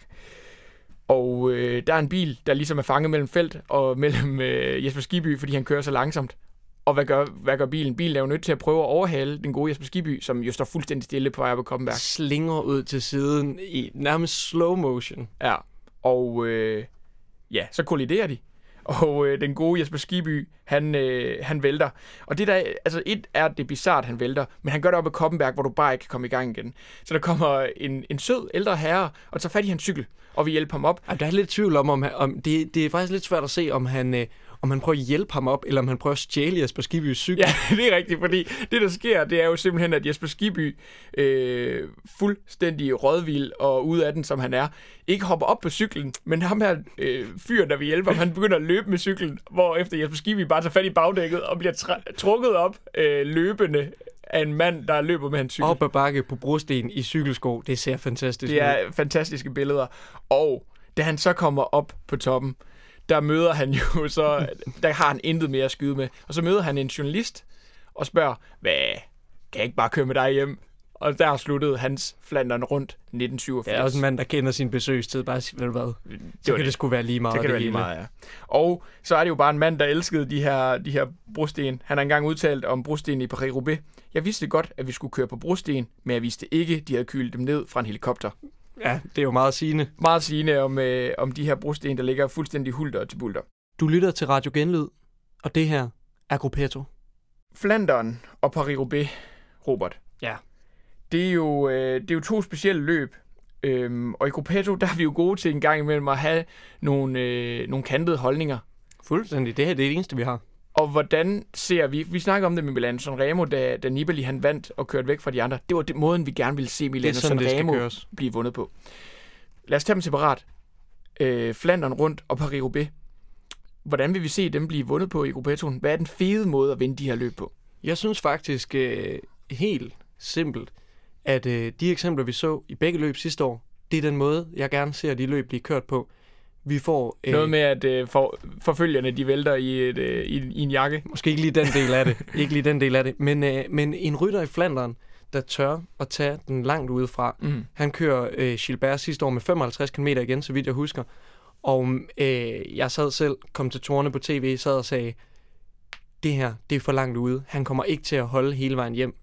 Og øh, der er en bil, der ligesom er fanget mellem felt og [LAUGHS] mellem øh, Jesper Skiby, fordi han kører så langsomt. Og hvad gør, hvad gør bilen? Bilen er jo nødt til at prøve at overhale den gode Jesper Skiby, som jo står fuldstændig stille på vej ad Koppenberg. Slinger ud til siden i nærmest slow motion. Ja, og øh, ja, så kolliderer de. Og øh, den gode Jesper Skiby, han, øh, han vælter. Og det der, altså et er det bizart, han vælter, men han gør det op i Koppenberg, hvor du bare ikke kan komme i gang igen. Så der kommer en, en sød ældre herre og tager fat i hans cykel, og vi hjælper ham op. Ja, der er lidt tvivl om, om, om det, det er faktisk lidt svært at se, om han, øh, om han prøver at hjælpe ham op, eller om han prøver at stjæle Jesper Skibys cykel. Ja, [LAUGHS] det er rigtigt, fordi det, der sker, det er jo simpelthen, at Jesper Skiby, øh, fuldstændig rådvild og ude af den, som han er, ikke hopper op på cyklen, men ham her øh, fyr, der vil hjælpe ham, han begynder at løbe med cyklen, hvor efter Jesper Skiby bare tager fat i bagdækket og bliver tra- trukket op øh, løbende af en mand, der løber med hans cykel. Op ad bakke på brosten i cykelsko. Det ser fantastisk Det ud. er fantastiske billeder. Og da han så kommer op på toppen, der møder han jo [LAUGHS] så, der har han intet mere at skyde med. Og så møder han en journalist og spørger, hvad, kan jeg ikke bare køre med dig hjem? Og der sluttede hans Flandern rundt 1987. Det er også en mand, der kender sin besøgstid. Bare sige, ved du hvad, så var kan det. det sgu være lige meget. Så kan det være lige meget, ja. Og så er det jo bare en mand, der elskede de her, de her brosten. Han har engang udtalt om brosten i Paris-Roubaix. Jeg vidste godt, at vi skulle køre på brosten, men jeg vidste ikke, de havde kylet dem ned fra en helikopter. Ja, det er jo meget sigende. Meget sigende om, øh, om de her brosten, der ligger fuldstændig hulter til bulter. Du lytter til Radio Genlyd, og det her er Gruppetto. Flandern og Paris-Roubaix, Robert. Ja. Det er jo, øh, det er jo to specielle løb. Øhm, og i Gruppetto, der er vi jo gode til en gang imellem at have nogle, øh, nogle kantede holdninger. Fuldstændig. Det her det er det eneste, vi har. Og hvordan ser vi... Vi snakker om det med Milano Sanremo, da, da Nibali han vandt og kørte væk fra de andre. Det var det måden, vi gerne ville se Milano Sanremo blive vundet på. Lad os tage dem separat. Øh, Flandern rundt og Paris-Roubaix. Hvordan vil vi se dem blive vundet på i Gruppettoen? Hvad er den fede måde at vinde de her løb på? Jeg synes faktisk øh, helt simpelt, at øh, de eksempler, vi så i begge løb sidste år, det er den måde, jeg gerne ser de løb blive kørt på. Vi får... Øh, Noget med, at øh, for, forfølgerne de vælter i, et, øh, i, i en jakke. Måske ikke lige den del af det. ikke lige den del af det. Men, øh, men en rytter i Flandern, der tør at tage den langt udefra. Mm. Han kører øh, Gilbert sidste år med 55 km igen, så vidt jeg husker. Og øh, jeg sad selv, kom til tårne på tv, sad og sagde, det her, det er for langt ude. Han kommer ikke til at holde hele vejen hjem.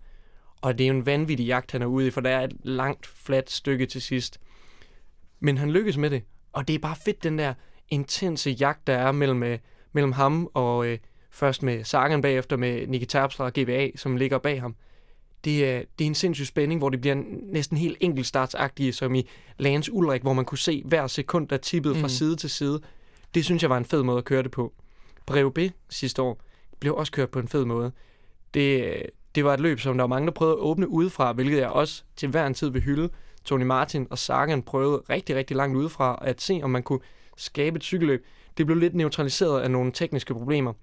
Og det er jo en vanvittig jagt, han er ude i, for der er et langt, fladt stykke til sidst. Men han lykkes med det. Og det er bare fedt, den der intense jagt, der er mellem, øh, mellem ham og øh, først med Sagan bagefter med Nicky Terpstra og GBA, som ligger bag ham. Det er, det er en sindssyg spænding, hvor det bliver næsten helt enkeltstartsagtige, som i Lance Ulrik, hvor man kunne se hver sekund, der tippede fra Mm. side til side. Det synes jeg var en fed måde at køre det på. Breve B sidste år blev også kørt på en fed måde. Det, det var et løb, som der var mange, der prøvede at åbne udefra, hvilket jeg også til hver en tid vil hylde. Tony Martin og Sagan prøvede rigtig, rigtig langt udefra at se, om man kunne skabe et cykelløb. Det blev lidt neutraliseret af nogle tekniske problemer.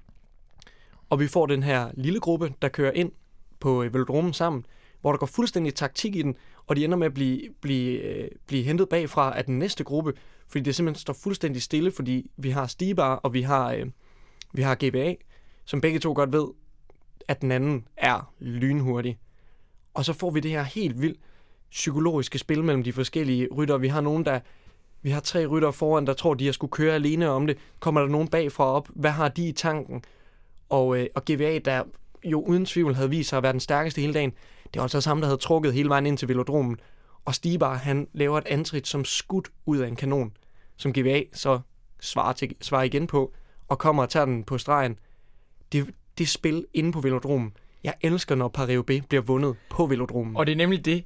Og vi får den her lille gruppe, der kører ind på øh, velodromen sammen, hvor der går fuldstændig taktik i den, og de ender med at blive, blive, øh, blive hentet bagfra af den næste gruppe, fordi det simpelthen står fuldstændig stille, fordi vi har Stibar og vi har, øh, vi har GBA, som begge to godt ved, at den anden er lynhurtig. Og så får vi det her helt vildt psykologiske spil mellem de forskellige rytter. Vi har nogen, der vi har tre rytter foran, der tror, de har skulle køre alene om det. Kommer der nogen bagfra op? Hvad har de i tanken? Og, øh, og GVA, der jo uden tvivl havde vist sig at være den stærkeste hele dagen, det var altså ham, der havde trukket hele vejen ind til velodromen. Og Stibar, han laver et antrit som skudt ud af en kanon, som GVA så svarer, til, svarer igen på, og kommer og tager den på stregen. Det, det spil inde på velodromen. Jeg elsker, når Paris bliver vundet på velodromen. Og det er nemlig det,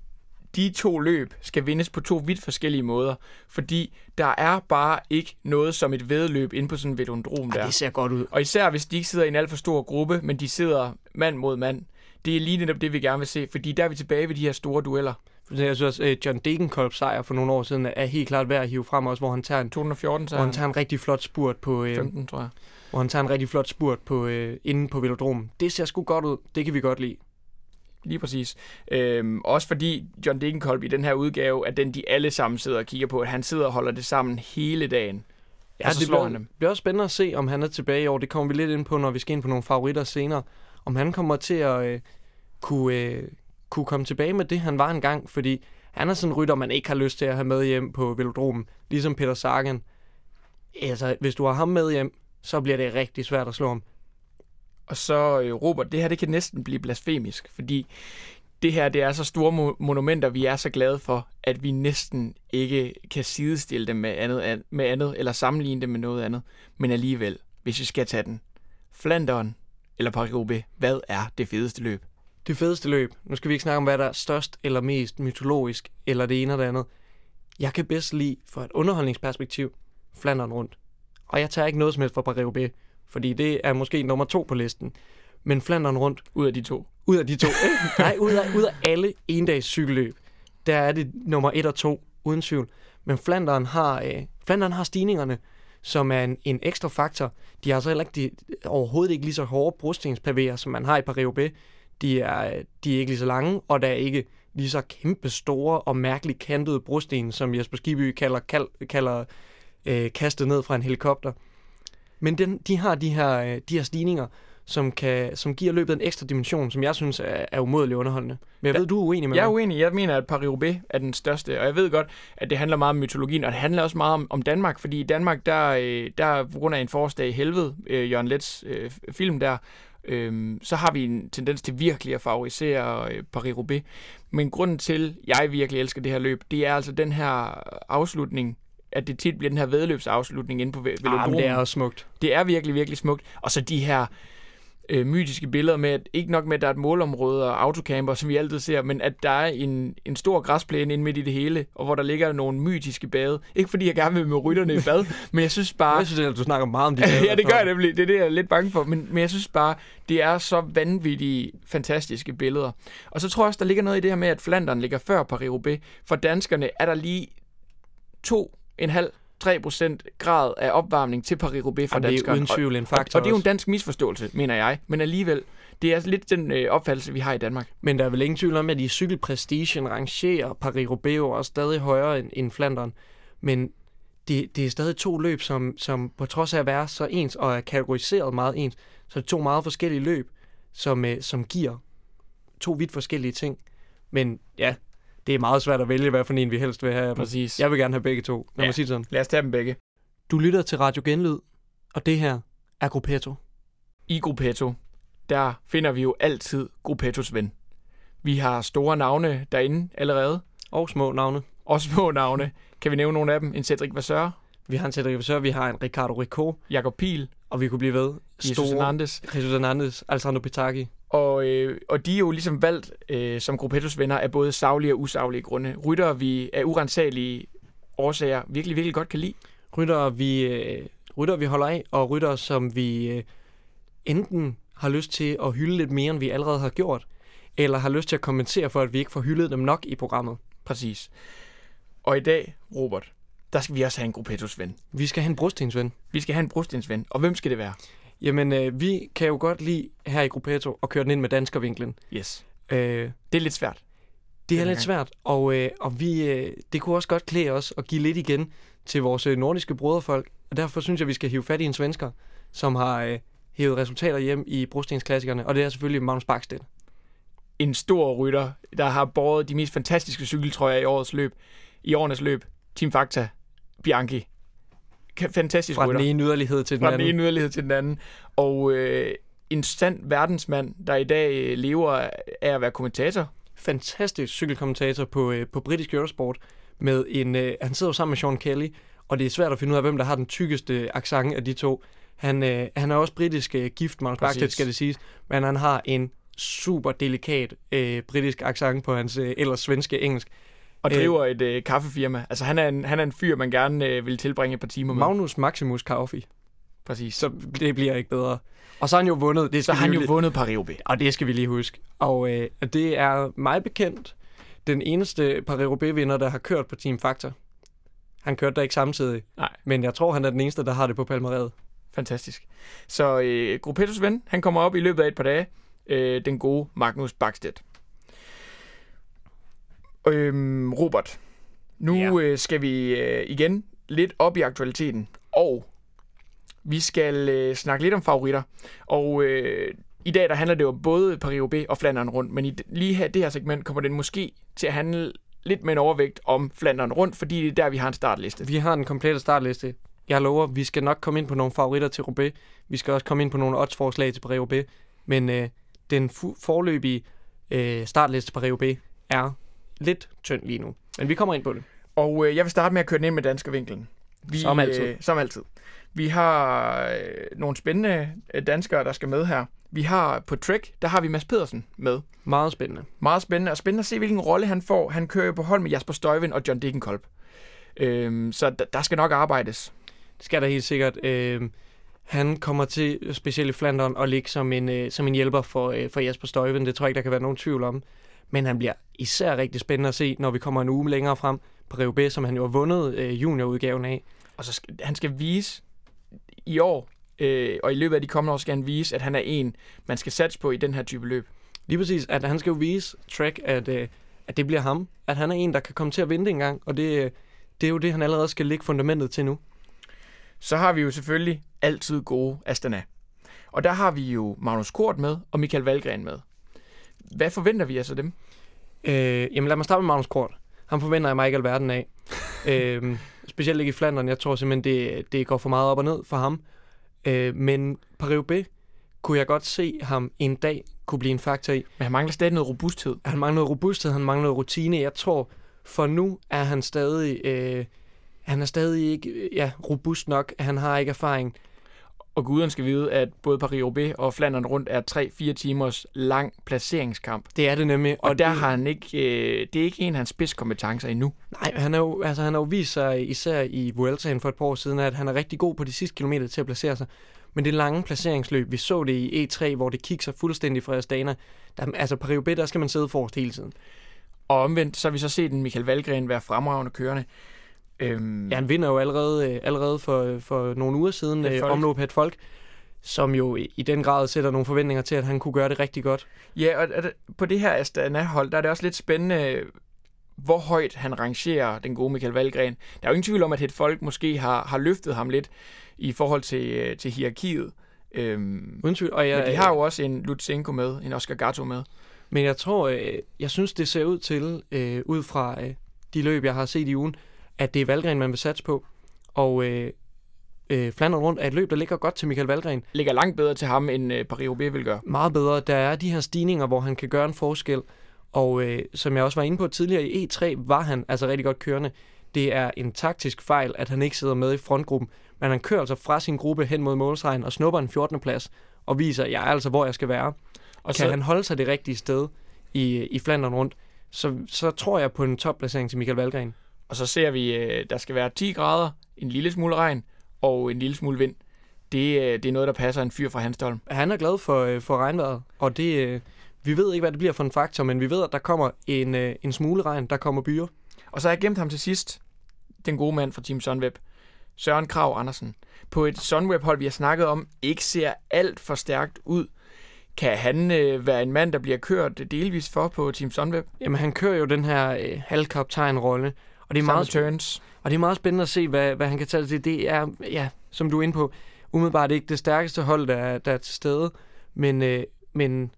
de to løb skal vindes på to vidt forskellige måder, fordi der er bare ikke noget som et vedløb inde på sådan en velodrom der. det ser godt ud. Og især hvis de ikke sidder i en alt for stor gruppe, men de sidder mand mod mand. Det er lige netop det, vi gerne vil se, fordi der er vi tilbage ved de her store dueller. Jeg synes også, at John Degenkolb sejr for nogle år siden er helt klart værd at hive frem også, hvor han tager en, 2014 hvor han tager en rigtig flot spurt på, øh, 15, tror jeg. hvor han tager en rigtig flot spurt på, øh, inde på velodromen. Det ser sgu godt ud. Det kan vi godt lide. Lige præcis. Øhm, også fordi John Degenkolb i den her udgave er den, de alle sammen sidder og kigger på. At han sidder og holder det sammen hele dagen. Ja, og så det slår bliver, han dem. bliver også spændende at se, om han er tilbage i år. Det kommer vi lidt ind på, når vi skal ind på nogle favoritter senere. Om han kommer til at øh, kunne, øh, kunne komme tilbage med det, han var engang. Fordi han er sådan en rytter, man ikke har lyst til at have med hjem på velodromen. Ligesom Peter Sagan. Altså, hvis du har ham med hjem, så bliver det rigtig svært at slå ham. Og så, øh, Robert, det her det kan næsten blive blasfemisk, fordi det her det er så store mo- monumenter, vi er så glade for, at vi næsten ikke kan sidestille dem med andet, an- med andet eller sammenligne dem med noget andet. Men alligevel, hvis vi skal tage den. Flanderen eller paris hvad er det fedeste løb? Det fedeste løb. Nu skal vi ikke snakke om, hvad der er størst eller mest mytologisk, eller det ene eller det andet. Jeg kan bedst lide, fra et underholdningsperspektiv, Flanderen rundt. Og jeg tager ikke noget som helst fra paris fordi det er måske nummer to på listen. Men Flandern rundt, Ud af de to. ud af de to, [LAUGHS] nej, ud af, ud af alle endags cykelløb, der er det nummer et og to, uden tvivl. Men Flandern har, øh, Flandern har stigningerne, som er en, en ekstra faktor. De har altså heller ikke, de, overhovedet ikke lige så hårde brostenspavéer, som man har i Paris-Roubaix. De er, de er ikke lige så lange, og der er ikke lige så kæmpe store og mærkeligt kantede brosten, som Jesper Skiby kalder, kald, kalder øh, kastet ned fra en helikopter. Men den, de har de her, øh, de her stigninger, som, kan, som giver løbet en ekstra dimension, som jeg synes er, er umådeligt underholdende. Men jeg Ja, ved, du er uenig med Jeg er mig. uenig. Jeg mener, at Paris-Roubaix er den største, og jeg ved godt, at det handler meget om mytologien, og det handler også meget om, om Danmark, fordi i Danmark, der, øh, der på grund af en forårsdag i helvede, øh, Jørgen Lets øh, film der, øh, så har vi en tendens til virkelig at favorisere øh, Paris-Roubaix. Men grunden til, jeg virkelig elsker det her løb, det er altså den her afslutning, at det tit bliver den her vedløbsafslutning inde på Ah, men velodromen. det er også smukt. Det er virkelig, virkelig smukt. Og så de her øh, mytiske billeder med, at ikke nok med, at der er et målområde og autocamper, som vi altid ser, men at der er en, en stor græsplæne inde midt i det hele, og hvor der ligger nogle mytiske bade. Ikke fordi jeg gerne vil med rytterne i bad, [LAUGHS] men jeg synes bare... Jeg synes, at du snakker meget om de [LAUGHS] ja, det gør jeg nemlig. Det er det, jeg er lidt bange for. Men, men jeg synes bare, det er så vanvittige, fantastiske billeder. Og så tror jeg også, der ligger noget i det her med, at Flandern ligger før Paris-Roubaix. For danskerne er der lige 2,5 3% grad af opvarmning til Paris-Roubaix for Jamen, det er uden tvivl en faktor Og, og det er jo en dansk misforståelse, mener jeg. Men alligevel, det er lidt den øh, opfattelse, vi har i Danmark. Men der er vel ingen tvivl om, at i cykelprestigen rangerer Paris-Roubaix også stadig højere end, end Flandern. Men det, det er stadig to løb, som, som på trods af at være så ens og er kategoriseret meget ens, så er det to meget forskellige løb, som, øh, som giver to vidt forskellige ting. Men ja, det er meget svært at vælge, hvad for en vi helst vil have. Præcis. Jeg vil gerne have begge to, lad Ja. mig sige sådan. Lad os tage dem begge. Du lytter til Radio Genlyd, og det her er Gruppetto. I Gruppetto, der finder vi jo altid Gruppettos ven. Vi har store navne derinde allerede. Og små navne. Og små navne. Kan vi nævne nogle af dem? En Cedric Vasseur, Vi har en Cedric Vasseur, vi har en Ricardo Rico, Jakob Piel, og vi kunne blive ved. Jesus Hernandez. Jesus Hernandez, Alessandro Petacchi. Og, øh, og de er jo ligesom valgt øh, som Gruppettos venner af både savlige og usaglige grunde. Rytter, vi af urensagelige årsager virkelig, virkelig godt kan lide. Rytter, vi, øh, rytter, vi holder af, og rytter, som vi øh, enten har lyst til at hylde lidt mere, end vi allerede har gjort, eller har lyst til at kommentere for, at vi ikke får hyldet dem nok i programmet. Præcis. Og i dag, Robert, der skal vi også have en Gruppettos ven. Vi skal have en brostensven. Vi skal have en brostensven. Og hvem skal det være? Jamen, øh, vi kan jo godt lide her i Gruppetto at køre den ind med danskervinklen. Yes. Øh, Det er lidt svært. det er lidt svært, og, øh, og vi, øh, det kunne også godt klæde os at give lidt igen til vores øh, nordiske broderfolk. Og derfor synes jeg, vi skal hive fat i en svensker, som har øh, hævet resultater hjem i brostensklassikerne, og det er selvfølgelig Magnus Bakstedt. En stor rytter, der har båret de mest fantastiske cykeltrøjer i årets løb. I årenes løb. Team Fakta. Bianchi. Fantastisk Fra rytter. den ene yderlighed til den Fra den anden. ene yderlighed til den anden. Og øh, en sand verdensmand, der i dag øh, lever af at være kommentator. fantastisk cykelkommentator på, øh, på britisk Eurosport. Med en, øh, han sidder jo sammen med Sean Kelly, og det er svært at finde ud af, hvem der har den tykkeste accent af de to. Han, øh, han er også britisk øh, gift, Magnus. Bakstedt skal det siges, men han har en super delikat øh, britisk accent på hans øh, ellers svenske engelsk. Og Øh. driver et øh, kaffefirma. Altså han er, en, han er en fyr, man gerne øh, vil tilbringe et par timer med. Magnus Maximus Coffee. Præcis. Så det bliver ikke bedre. Og så har han jo vundet. Det Så har han jo lige- vundet Paris Og det skal vi lige huske. Og øh, det er mig bekendt den eneste Paris-Roubaix-vinder, der har kørt på Team Factor. Han kørte der ikke samtidig. Nej. Men jeg tror, han er den eneste, der har det på palmareret. Fantastisk. Så øh, Gruppettos ven, han kommer op i løbet af et par dage. Øh, den gode Magnus Bakstedt. Øhm, Robert, nu Ja. øh, skal vi øh, igen lidt op i aktualiteten. Og vi skal øh, snakke lidt om favoritter. Og øh, i dag der handler det jo både Paris-Roubaix og Flandern rundt. Men i lige her, det her segment kommer det måske til at handle lidt med en overvægt om Flandern rundt, fordi det er der, vi har en startliste. Vi har den komplette startliste. Jeg lover, vi skal nok komme ind på nogle favoritter til Roubaix. Vi skal også komme ind på nogle oddsforslag til Paris-Roubaix. Men øh, den forløbige øh, startliste til Paris-Roubaix er lidt tynd lige nu. Men vi kommer ind på det. Og øh, jeg vil starte med at køre den ind med danskervinklen. Vi, Som altid. Øh, som altid. Vi har øh, nogle spændende øh, danskere, der skal med her. Vi har på Trek, der har vi Mads Pedersen med. Meget spændende. Meget spændende, og spændende at se, hvilken rolle han får. Han kører jo på hold med Jasper Støjvind og John Degenkolb. Øhm, så d- der skal nok arbejdes. Det skal der helt sikkert. Øh, han kommer til, specielt i Flandern, at ligge som en, øh, som en hjælper for, øh, for Jasper Støjven. Det tror jeg ikke, der kan være nogen tvivl om. Men han bliver især rigtig spændende at se, når vi kommer en uge længere frem på Roubaix, som han jo har vundet øh, juniorudgaven af. Og så skal, han skal vise i år, øh, og i løbet af de kommende år skal han vise, at han er en, man skal satse på i den her type løb. Lige præcis, at han skal jo vise Trek, at, øh, at det bliver ham. At han er en, der kan komme til at vinde en gang. Og det, øh, det er jo det, han allerede skal lægge fundamentet til nu. Så har vi jo selvfølgelig altid gode Astana. Og der har vi jo Magnus Kort med og Michael Valgren med. Hvad forventer vi altså dem? Øh, jamen lad mig starte med Magnus Kort. Han forventer jeg mig ikke alverden af. [LAUGHS] øh, specielt ikke i Flandern. Jeg tror simpelthen, det, det går for meget op og ned for ham. Øh, men Paris kunne jeg godt se ham en dag kunne blive en faktor i. Men han mangler stadig noget robusthed. Han manglede robusthed, han manglede rutine. Jeg tror, for nu er han stadig... Øh, han er stadig ikke ja, robust nok. Han har ikke erfaring. Og guderne skal vide, at både Paris-Roubaix og Flandern rundt er 3-4 timers lang placeringskamp. Det er det nemlig. Og, der det, har han ikke, øh, det er ikke en af hans spidskompetencer endnu. Nej, han er jo, altså, han har jo vist sig, især i Vueltaen for et par år siden, at han er rigtig god på de sidste kilometer til at placere sig. Men det lange placeringsløb, vi så det i E3, hvor det kigger fuldstændig fra Astana. Der, altså Paris der skal man sidde forrest hele tiden. Og omvendt, så har vi så set en Michael Valgren være fremragende kørende. Øhm, Ja, han vinder jo allerede, øh, allerede for, for nogle uger siden øh, Folk. omløb Het Folk, som jo i, den grad sætter nogle forventninger til, at han kunne gøre det rigtig godt. Ja, og på det her Astana-hold, der er det også lidt spændende, hvor højt han rangerer den gode Michael Valgren. Der er jo ingen tvivl om, at et folk måske har, har løftet ham lidt i forhold til, øh, til hierarkiet. Øhm, Uden tvivl. Og jeg, men de har jo også en Lutsenko med, en Oscar Gatto med. Men jeg tror, øh, jeg synes, det ser ud til, øh, ud fra øh, de løb, jeg har set i ugen, at det er Valgren, man vil satse på. Og øh, øh, Flandern rundt er et løb, der ligger godt til Michael Valgren. Ligger langt bedre til ham, end øh, Paris-Roubaix vil gøre. Meget bedre. Der er de her stigninger, hvor han kan gøre en forskel. Og øh, som jeg også var inde på tidligere, i E3 var han altså rigtig godt kørende. Det er en taktisk fejl, at han ikke sidder med i frontgruppen. Men han kører altså fra sin gruppe hen mod målstregen og snupper en 14. plads og viser, at jeg er altså, hvor jeg skal være. Og kan han holde sig det rigtige sted i, i Flandern rundt, så, så tror jeg på en topplacering til Michael Valgren. Og så ser vi, øh, der skal være 10 grader, en lille smule regn og en lille smule vind. Det, øh, det er noget, der passer en fyr fra Hanstholm. Han er glad for, øh, for regnvejret, og det, øh, vi ved ikke, hvad det bliver for en faktor, men vi ved, at der kommer en, øh, en smule regn, der kommer byer. Og så har jeg gemt ham til sidst, den gode mand fra Team Sunweb, Søren Krav Andersen. På et Sunweb-hold, vi har snakket om, ikke ser alt for stærkt ud. Kan han øh, være en mand, der bliver kørt delvis for på Team Sunweb? Jamen, han kører jo den her øh, halvkaptajn-rolle, og det er meget turns. Og det er meget spændende at se, hvad, hvad han kan tage til. Det er, ja, som du er inde på, umiddelbart ikke det stærkeste hold, der, er- der er til stede, men, øh, men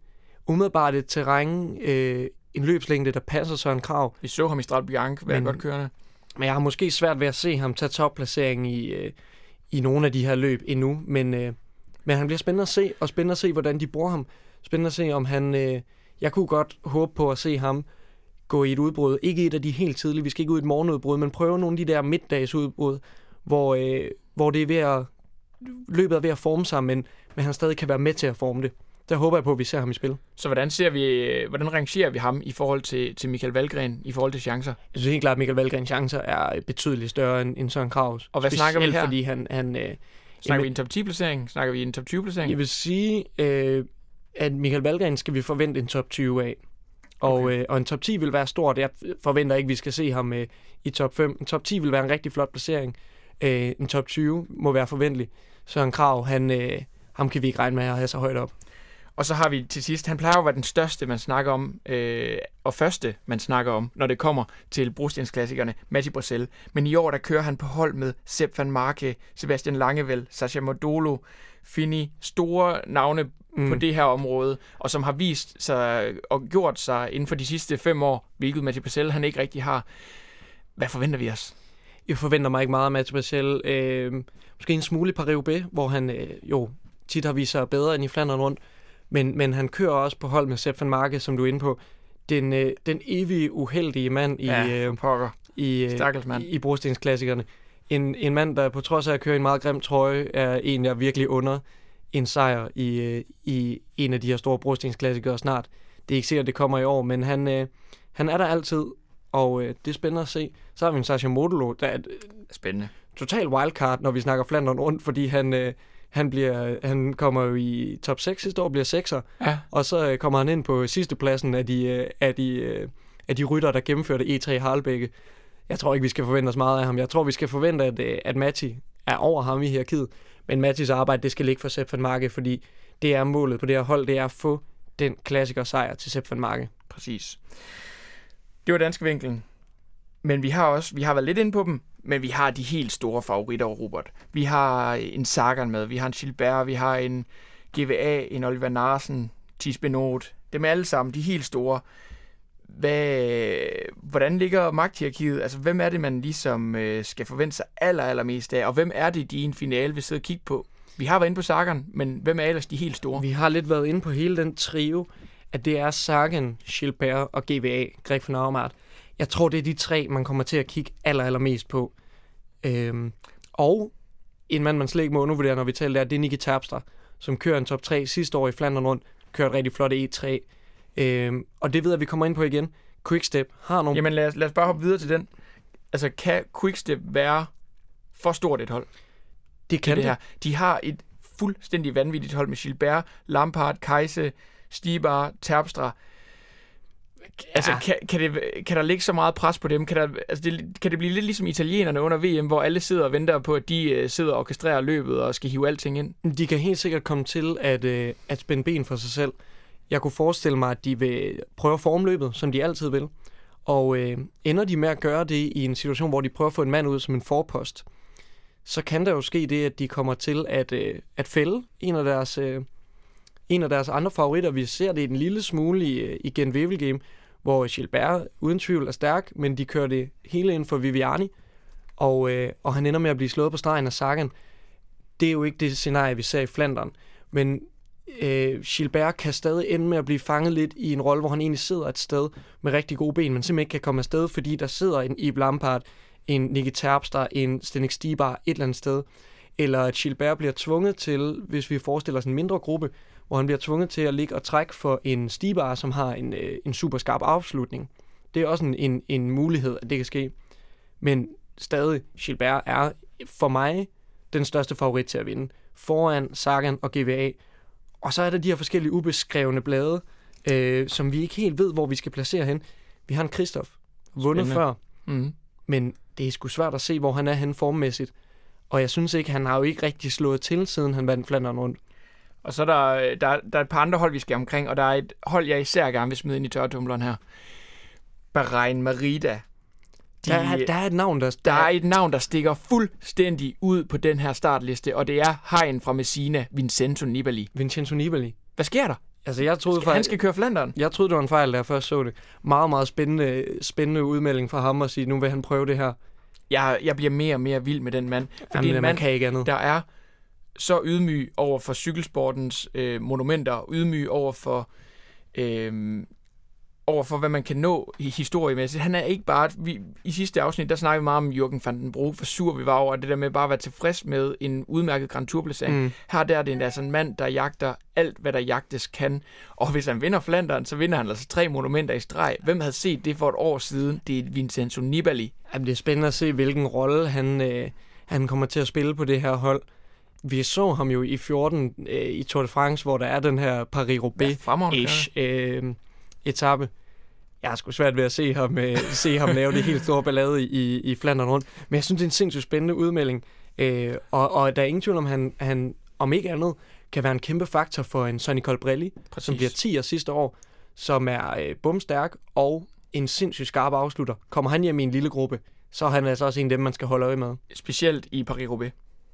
umiddelbart et terræn, øh, en løbslængde, der passer Søren Krav. Vi så ham i Strat Bianche være godt kørende. Men jeg har måske svært ved at se ham tage topplaceringen i, øh, i nogle af de her løb endnu, men, øh, men han bliver spændende at se, og spændende at se, hvordan de bruger ham. Spændende at se, om han... Øh, jeg kunne godt håbe på at se ham gå i et udbrud. Ikke et af de helt tidlige, vi skal ikke ud i et morgenudbrud, men prøve nogle af de der middagsudbrud, hvor, øh, hvor det er ved at, løbet er ved at forme sig, men, men han stadig kan være med til at forme det. Der håber jeg på, at vi ser ham i spil. Så hvordan ser vi, hvordan rangerer vi ham i forhold til, til Michael Valgren, i forhold til chancer? Jeg synes helt klart, at Michael Valgrens chancer er betydeligt større end, end Søren Kravs. Og hvad snakker vi her? fordi han, han øh, Snakker Jamen- vi en top 10-placering? Snakker vi en top 20-placering? Jeg vil sige, øh, at Michael Valgren skal vi forvente en top 20 af. Og, Okay. øh, og en top 10 vil være stort. Jeg forventer ikke, at vi skal se ham øh, i top 5. En top 10 vil være en rigtig flot placering. Øh, en top 20 må være forventelig. Søren Krav, han, øh, ham kan vi ikke regne med at have så højt op. Og så har vi til sidst, han plejer at være den største, man snakker om, øh, og første, man snakker om, når det kommer til brostensklassikerne, Matti Bracel. Men i år, der kører han på hold med Sepp van Marke, Sebastian Langevel, Sascha Modolo, Fini, store navne mm. på det her område, og som har vist sig og gjort sig inden for de sidste fem år, hvilket Matti Bracel han ikke rigtig har. Hvad forventer vi os? Jeg forventer mig ikke meget af Mads Marcel. Øh, måske en smule i Paris hvor han øh, jo tit har vist sig bedre end i Flandern rundt. Men, men han kører også på hold med Sepp van Marke, som du er inde på. Den, øh, den evige uheldige mand i, Ja, øh, pokker. i, øh, i, i brostensklassikerne. En, en mand, der på trods af at køre en meget grim trøje, er en, jeg virkelig under en sejr i, øh, i en af de her store brostensklassikere snart. Det er ikke sikkert, det kommer i år, men han, øh, han er der altid, og øh, det er spændende at se. Så har vi en Sascha Modolo, der er et Spændende. total wildcard, når vi snakker Flandern rundt, fordi han, øh, han, bliver, han kommer jo i top 6 sidste år, bliver 6'er, Ja. og så øh, kommer han ind på sidste pladsen af de, øh, af de, øh, af de rytter, der gennemførte E3 Harlebække. Jeg tror ikke, vi skal forvente os meget af ham. Jeg tror, vi skal forvente, at, øh, at Matti er over ham i hierarkiet. Men Mattis arbejde, det skal ligge for Sepp van Marke, fordi det er målet på det her hold, det er at få den klassiker sejr til Sepp van Marke. Præcis. Det var danske vinklen. Men vi har også, vi har været lidt inde på dem, men vi har de helt store favoritter, Robert. Vi har øh, en Sagan med, vi har en Gilbert, vi har en GVA, en Oliver Narsen, Tis Benot. Dem alle sammen, de helt store. Hvad, hvordan ligger magthierarkiet? Altså, hvem er det, man ligesom øh, skal forvente sig aller, allermest af? Og hvem er det, de i en finale vil sidde og kigge på? Vi har været inde på Sagan, men hvem er ellers de helt store? Vi har lidt været inde på hele den trio, at det er Sagan, Gilbert og GVA, Greg van Avermaet. Jeg tror, det er de tre, man kommer til at kigge aller, allermest på. Øhm, og en mand, man slet ikke må undervurdere, når vi taler der, det er Nicky Terpstra, som kører en top 3 sidste år i Flandern rundt, kører rigtig flot E3. Øhm, og det ved jeg, vi kommer ind på igen. Quickstep har nogle... Jamen lad os, lad os bare hoppe videre til den. Altså, kan Quickstep være for stort et hold det kan det her? De har et fuldstændig vanvittigt hold med Gilbert, Lampard, Kajse, Stibar, Terpstra. Altså, Ja. kan, kan, det, kan der ligge så meget pres på dem? Kan, der, altså det, kan det blive lidt ligesom italienerne under VM, hvor alle sidder og venter på, at de øh, sidder og orkestrerer løbet og skal hive alting ind? De kan helt sikkert komme til at, øh, at spænde ben for sig selv. Jeg kunne forestille mig, at de vil prøve formløbet, som de altid vil. Og øh, ender de med at gøre det i en situation, hvor de prøver at få en mand ud som en forpost, så kan der jo ske det, at de kommer til at, øh, at fælde en af deres, øh, en af deres andre favoritter. Vi ser det en lille smule i, øh, i Gent Game, hvor Gilbert uden tvivl er stærk, men de kører det hele ind for Viviani, og, øh, og han ender med at blive slået på stregen af Sagan. Det er jo ikke det scenarie, vi ser i Flandern, men øh, Gilbert kan stadig ende med at blive fanget lidt i en rolle, hvor han egentlig sidder et sted med rigtig gode ben, men simpelthen ikke kan komme afsted, fordi der sidder en Yves Lampard, en Nicky Terpstra, en Stenik Stibar et eller andet sted. Eller at Gilbert bliver tvunget til, hvis vi forestiller os en mindre gruppe, hvor han bliver tvunget til at ligge og trække for en Stibar, som har en, øh, en super skarp afslutning. Det er også en, en, en mulighed, at det kan ske. Men stadig, Gilbert er for mig den største favorit til at vinde. Foran Sagan og GVA. Og så er der de her forskellige ubeskrevne blade. øh, som vi ikke helt ved, hvor vi skal placere hen. Vi har en Kristoff, vundet Spændende. før, Mm. men det er sgu svært at se, hvor han er hen formmæssigt. Og jeg synes ikke, han har jo ikke rigtig slået til, siden han vandt Flandern rundt. Og så er der, der, der er et par andre hold, vi skal omkring, og der er et hold, jeg især gerne vil smide ind i tørretumbleren her. Bahrain Merida. De, Der, er, der er et navn, der... der er et navn, der stikker fuldstændig ud på den her startliste, og det er Hein fra Messina, Vincenzo Nibali. Vincenzo Nibali. Hvad sker der? Altså, jeg troede Han faktisk... skal køre Flanderen. Jeg troede, det var en fejl, da jeg først så det. Meget, meget spændende, spændende udmelding fra ham at sige, nu vil han prøve det her. Jeg, jeg bliver mere og mere vild med den mand. For Jamen, en man mand, kan ikke andet. der er så ydmyg over for cykelsportens øh, monumenter, ydmyg over for, øh, over for, hvad man kan nå i historiemæssigt. Han er ikke bare... Vi, I sidste afsnit, der snakkede vi meget om Jürgen van den Broek, hvor sur vi var over det der med bare at være tilfreds med en udmærket Grand Tour-placering. Mm. Her der er det altså en mand, der jagter alt, hvad der jagtes kan. Og hvis han vinder Flandern, så vinder han altså tre monumenter i streg. Hvem havde set det for et år siden? Det er Vincenzo Nibali. Jamen, det er spændende at se, hvilken rolle han, øh, han kommer til at spille på det her hold. Vi så ham jo i 14 øh, i Tour de France, hvor der er den her Paris-Roubaix-ish øh, etape. Jeg har sgu svært ved at se ham, øh, se ham [LAUGHS] lave det helt store ballade i, i Flandern rundt. Men jeg synes, det er en sindssygt spændende udmelding. Øh, og, og der er ingen tvivl om, han, han om ikke andet kan være en kæmpe faktor for en Sonny Colbrelli, Præcis. som bliver 10 sidste år, som er øh, bumstærk og en sindssygt skarp afslutter. Kommer han hjem i en lille gruppe, så er han altså også en af dem, man skal holde øje med. Specielt i Paris-Roubaix.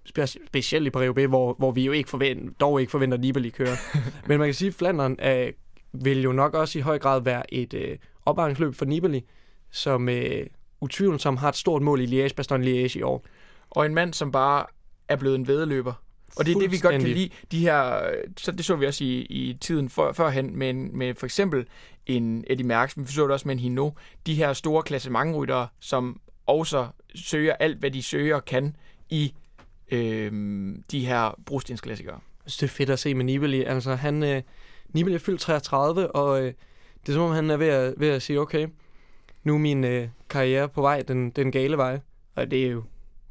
Spe- specielt i paris hvor, hvor vi jo ikke forventer, dog ikke forventer, at Nibali kører. [LAUGHS] Men man kan sige, at Flandern øh, vil jo nok også i høj grad være et øh, opvarmningsløb for Nibali, som øh, utvivlsomt har et stort mål i Liège-Bastogne-Liège i år. Og en mand, som bare er blevet en vedløber. Og det er det, vi godt kan lide. De her, så det så vi også i, i tiden for, førhen med, med for eksempel en Eddie Merckx, men vi så det også med en Hino. De her store klassementryttere, som også søger alt, hvad de søger kan i øhm, de her brostensklassikere. Jeg synes, det er fedt at se med Nibali. Altså, han, øh, Nibali er fyldt 33, og øh, det er som om, han er ved at, ved at sige, okay, nu er min øh, karriere på vej den, den gale vej. Og det er jo,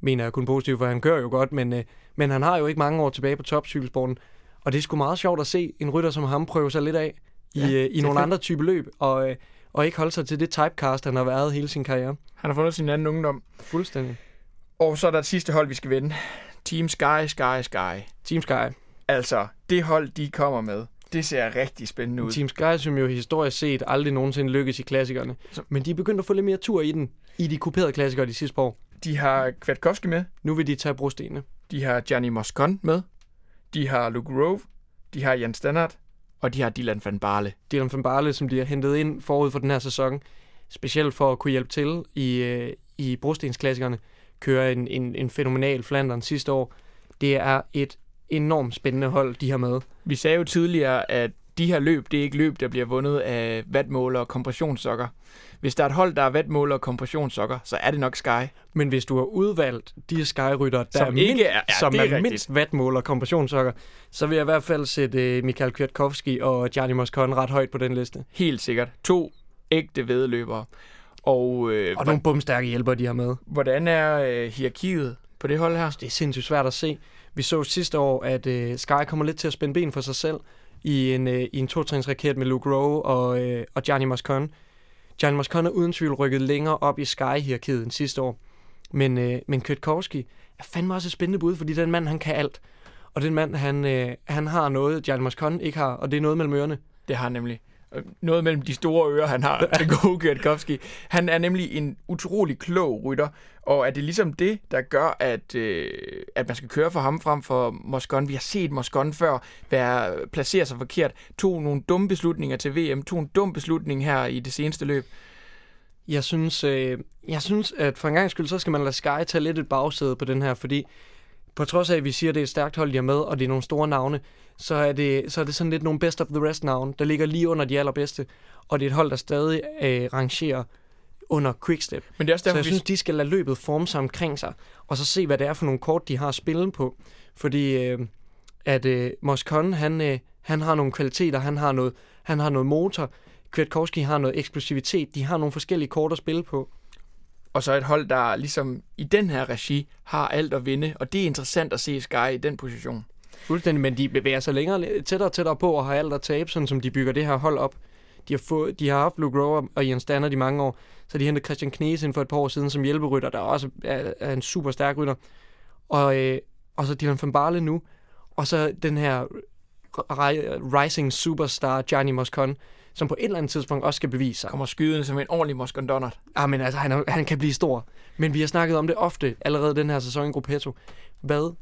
mener jeg kun positivt, for han kører jo godt, men, øh, men han har jo ikke mange år tilbage på topcykelsporten. Og det er sgu meget sjovt at se en rytter som ham prøve sig lidt af i, Ja, øh, i nogle andre type løb, og, øh, og ikke holde sig til det typecast, han har været hele sin karriere. Han har fundet sin anden ungdom. Fuldstændig. Og så er der et sidste hold, vi skal vende. Team Sky, Sky, Sky. Team Sky. Altså, det hold, de kommer med, det ser rigtig spændende ud. Team Sky, som jo historisk set aldrig nogensinde lykkes i klassikerne. Men de er begyndt at få lidt mere tur i den, i de kuperede klassikere de sidste par år. De har Kwiatkowski med, Nu vil de tage brostenene. De har Gianni Moscon med. De har Luke Grove. De har Jan Stannard. Og de har Dylan van Barle. Dylan van Barle, som de har hentet ind forud for den her sæson, specielt for at kunne hjælpe til i, øh, i brostensklassikerne, kører en, en, en fænomenal Flandern sidste år. Det er et enormt spændende hold, de har med. Vi sagde jo tidligere, at de her løb, det er ikke løb, der bliver vundet af vatmåler og kompressionssokker. Hvis der er et hold, der er vatmåler og kompressionssokker, så er det nok Sky. Men hvis du har udvalgt de skyrytter, der Som er, ikke mindst, er- ja, som er er, mindst vatmål og kompressionssokker, så vil jeg i hvert fald sætte uh, Michael Kwiatkowski og Gianni Moscon ret højt på den liste. Helt sikkert. To ægte vedløbere. Og, øh, Og nogle bumstærke hjælpere, de har med. hvordan er øh, hierarkiet på det hold her? Det er sindssygt svært at se. Vi så sidste år, at øh, Sky kommer lidt til at spænde ben for sig selv i en, uh, i en totrænsraket med Luke Rowe og, øh, og Gianni Moscon. Gianni Moscon er uden tvivl rykket længere op i Sky-hierarkiet end sidste år. Men, øh, men Kytkowski er fandme også et spændende bud, fordi den mand, han kan alt. Og den mand, han, øh, han har noget, Gianni Moscon ikke har, og det er noget mellem ørerne. Det har han nemlig. Noget mellem de store ører, han har, [LAUGHS] den gode Kwiatkowski. Han er nemlig en utrolig klog rytter, og er det ligesom det, der gør, at, øh, at man skal køre for ham frem for Moscon? Vi har set Moscon før være, placere sig forkert, tog nogle dumme beslutninger til VM, tog en dum beslutning her i det seneste løb. Jeg synes, øh, jeg synes, at for en gang skyld, så skal man lade Sky tage lidt et bagsæde på den her, fordi på trods af, at vi siger, at det er et stærkt hold, de har med, og det er nogle store navne, så er det, så er det sådan lidt nogle best of the rest navne, der ligger lige under de allerbedste, og det er et hold, der stadig øh, rangerer under Quickstep. Men det er også Så derfor, jeg vi... synes, de skal lade løbet forme sig omkring sig, og så se, hvad det er for nogle kort, de har at spille på. Fordi øh, at øh, Moscon, han, øh, han har nogle kvaliteter, han har noget, han har noget motor, Kwiatkowski har noget eksplosivitet, de har nogle forskellige kort at spille på. Og så et hold, der ligesom i den her regi har alt at vinde, og det er interessant at se Sky i den position. Fuldstændig, men de bevæger sig længere, tættere og tættere på og har alt at tabe, sådan som de bygger det her hold op. De har, fået, de har haft Luke Rowe og Ian Stannard i mange år, så de hentede Christian Knes ind for et par år siden som hjælperytter, der også er, er en super stærk rytter. Og, øh, og så Dylan van Barle nu, og så den her ri- rising superstar Gianni Moscon, som på et eller andet tidspunkt også skal bevise sig. Kommer skydende som en ordentlig Moscon Ah, men altså, han, er, han kan blive stor. Men vi har snakket om det ofte allerede den her sæson i Gruppetto. Hvad,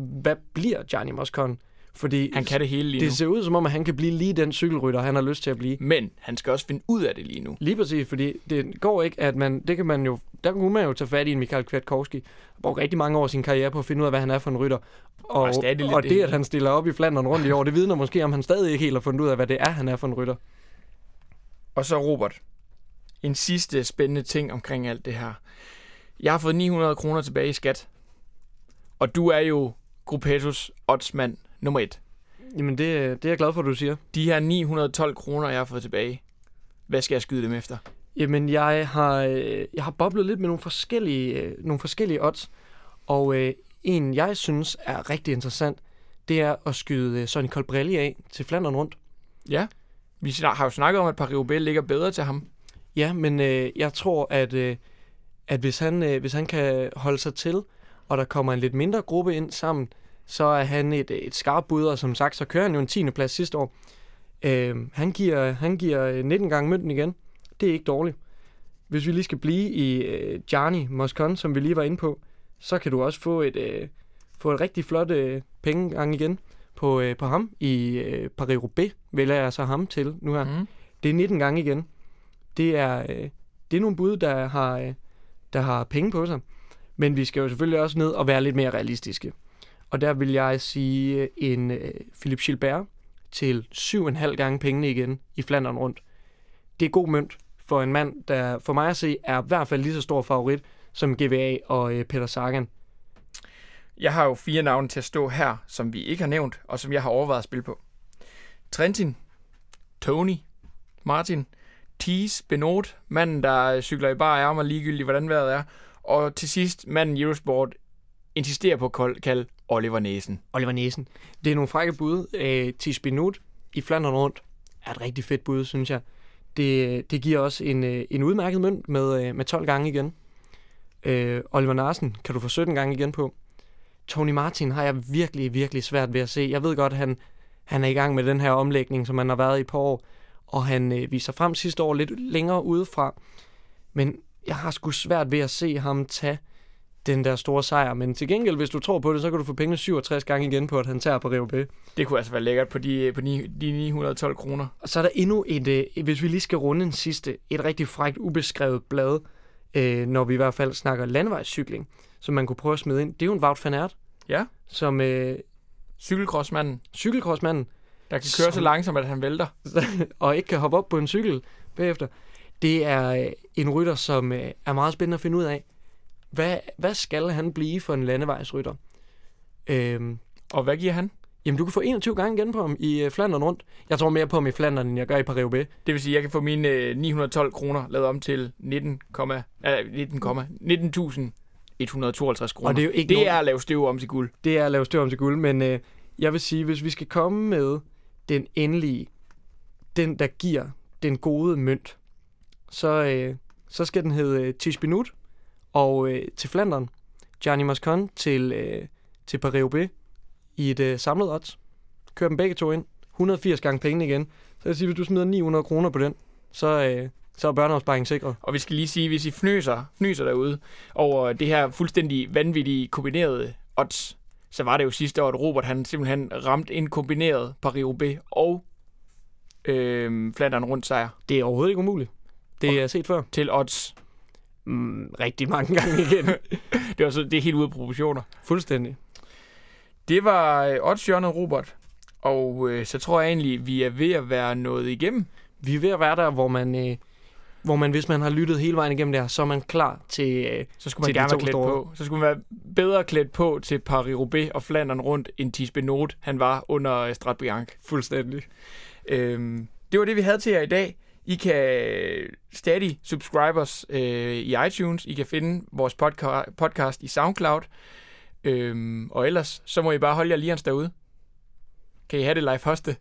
hvad bliver Gianni Moscon? Fordi Han kan det hele lige det nu. ser ud som om, at han kan blive lige den cykelrytter, han har lyst til at blive. Men han skal også finde ud af det lige nu. Lige præcis, fordi det går ikke, at man, det kan man jo, der kunne man jo tage fat i en Michael Kwiatkowski, der brugte rigtig mange år af sin karriere på at finde ud af, hvad han er for en rytter. Og, Og stadig og det det, at han stiller op i Flandern rundt i år, det vidner måske om, han stadig ikke helt har fundet ud af, hvad det er, han er for en rytter. Og så Robert. En sidste spændende ting omkring alt det her. Jeg har fået 900 kroner tilbage i skat. Og du er jo Gruppettos oddsmand nummer et. Jamen, det, det er jeg glad for, at du siger. De her 912 kroner, jeg har fået tilbage. Hvad skal jeg skyde dem efter? Jamen, jeg har, øh, jeg har boblet lidt med nogle forskellige, øh, nogle forskellige odds, og øh, en, jeg synes er rigtig interessant, det er at skyde øh, Sonny Colbrelli af til Flandern rundt. Ja. Vi har jo snakket om, at Paris-Roubaix ligger bedre til ham. Ja, men øh, jeg tror, at, øh, at hvis, han, øh, hvis han kan holde sig til, og der kommer en lidt mindre gruppe ind sammen, så er han et, et skarpt bud, og som sagt, så kører han jo en 10. plads sidste år. Øh, han, giver, han giver øh, 19 gange mønten igen. Det er ikke dårligt. Hvis vi lige skal blive i øh, Gianni Moscon, som vi lige var inde på, så kan du også få et, øh, få et rigtig flot øh, pengegang igen på, øh, på ham i øh, Paris-Roubaix, vælger jeg så ham til nu her. Mm. Det er 19 gange igen. Det er, øh, det er nogle bud, der har, øh, der har penge på sig. Men vi skal jo selvfølgelig også ned og være lidt mere realistiske. Og der vil jeg sige øh, en øh, Philip Gilbert til 7,5 gange pengene igen i Flandern rundt. Det er god mønt for en mand, der for mig at se er i hvert fald lige så stor favorit som GVA og øh, Peter Sagan. Jeg har jo fire navne til at stå her, som vi ikke har nævnt, og som jeg har overvejet at spille på. Trentin, Tony, Martin, Thies, Benot, manden, der øh, cykler i bare ærmer ligegyldigt, hvordan vejret er. Og til sidst, manden i Eurosport insisterer på at kalde Oliver Næsen. Oliver Næsen. Det er nogle frække bud. Øh, Tis Binut i Flandern rundt er et rigtig fedt bud, synes jeg. Det, det giver også en, øh, en udmærket mønt med, øh, med 12 gange igen. Øh, Oliver Narsen kan du få 17 gange igen på. Tony Martin har jeg virkelig, virkelig svært ved at se. Jeg ved godt, han, han er i gang med den her omlægning, som han har været i et par år, og han øh, viser frem sidste år lidt længere udefra. Men jeg har sgu svært ved at se ham tage den der store sejr. Men til gengæld, hvis du tror på det, så kan du få pengene 67 gange igen på, at han tager på Rio Det kunne altså være lækkert på de, på de, de 912 kroner. Og så er der endnu et, øh, hvis vi lige skal runde en sidste, et rigtig frækt ubeskrevet blad, øh, når vi i hvert fald snakker landevejscykling, som man kunne prøve at smide ind. Det er jo en Wout van Aert, Ja. som øh, Cykelcrossmanden, cykelcrossmanden, der kan køre så Som- langsomt, at han vælter. [LAUGHS] og ikke kan hoppe op på en cykel bagefter. Det er øh, en rytter, som øh, er meget spændende at finde ud af. Hvad, hvad skal han blive for en landevejsrytter? Øhm, Og hvad giver han? jamen, du kan få 21 gange igen på ham i øh, Flandern rundt. Jeg tror mere på ham i Flandern, end jeg gør i Paris-Roubaix. Det vil sige, at jeg kan få mine øh, 912 kroner lavet om til 19, øh, 19, 19.152 kroner. Og det er jo ikke det nogen- er at lave støv om til guld. det er at lave støv om til guld, men øh, jeg vil sige, hvis vi skal komme med den endelige, den der giver den gode mønt, så, øh, så skal den hedde øh, Tispinut, og øh, til Flandern, Gianni Moscon til, øh, til Paris-Roubaix i et øh, samlet odds. Kør dem begge to ind, 180 gange pengene igen. Så jeg siger, hvis du smider 900 kroner på den, så, øh, så er børneopsparingen sikret. Og vi skal lige sige, hvis I fnyser, fnyser derude over det her fuldstændig vanvittige kombinerede odds, så var det jo sidste år, at Robert han simpelthen ramte en kombineret Paris-Roubaix og øh, Flandern rundt sejr Det er overhovedet ikke umuligt. Det er set før. til odds. Mm, rigtig mange gange igen. [LAUGHS] Det, var så, det er helt ude af proportioner. Fuldstændig. Det var øh, oddsjørnet, Robert. Og øh, så tror jeg egentlig, vi er ved at være nået igennem. Vi er ved at være der, hvor man, øh, hvor man, hvis man har lyttet hele vejen igennem det her, så er man klar til... Øh, Så skulle man gerne være klædt store. på. Så skulle man være bedre klædt på til Paris-Roubaix og Flandern rundt, end Thies Benot, han var under øh, Strat Bianc. fuldstændig. Øhm, det var det, vi havde til jer i dag. I kan stadig subscribe os øh, i iTunes. I kan finde vores podca- podcast i SoundCloud. Øhm, og ellers, så må I bare holde jer lige derude. Kan I have det, live Hoste?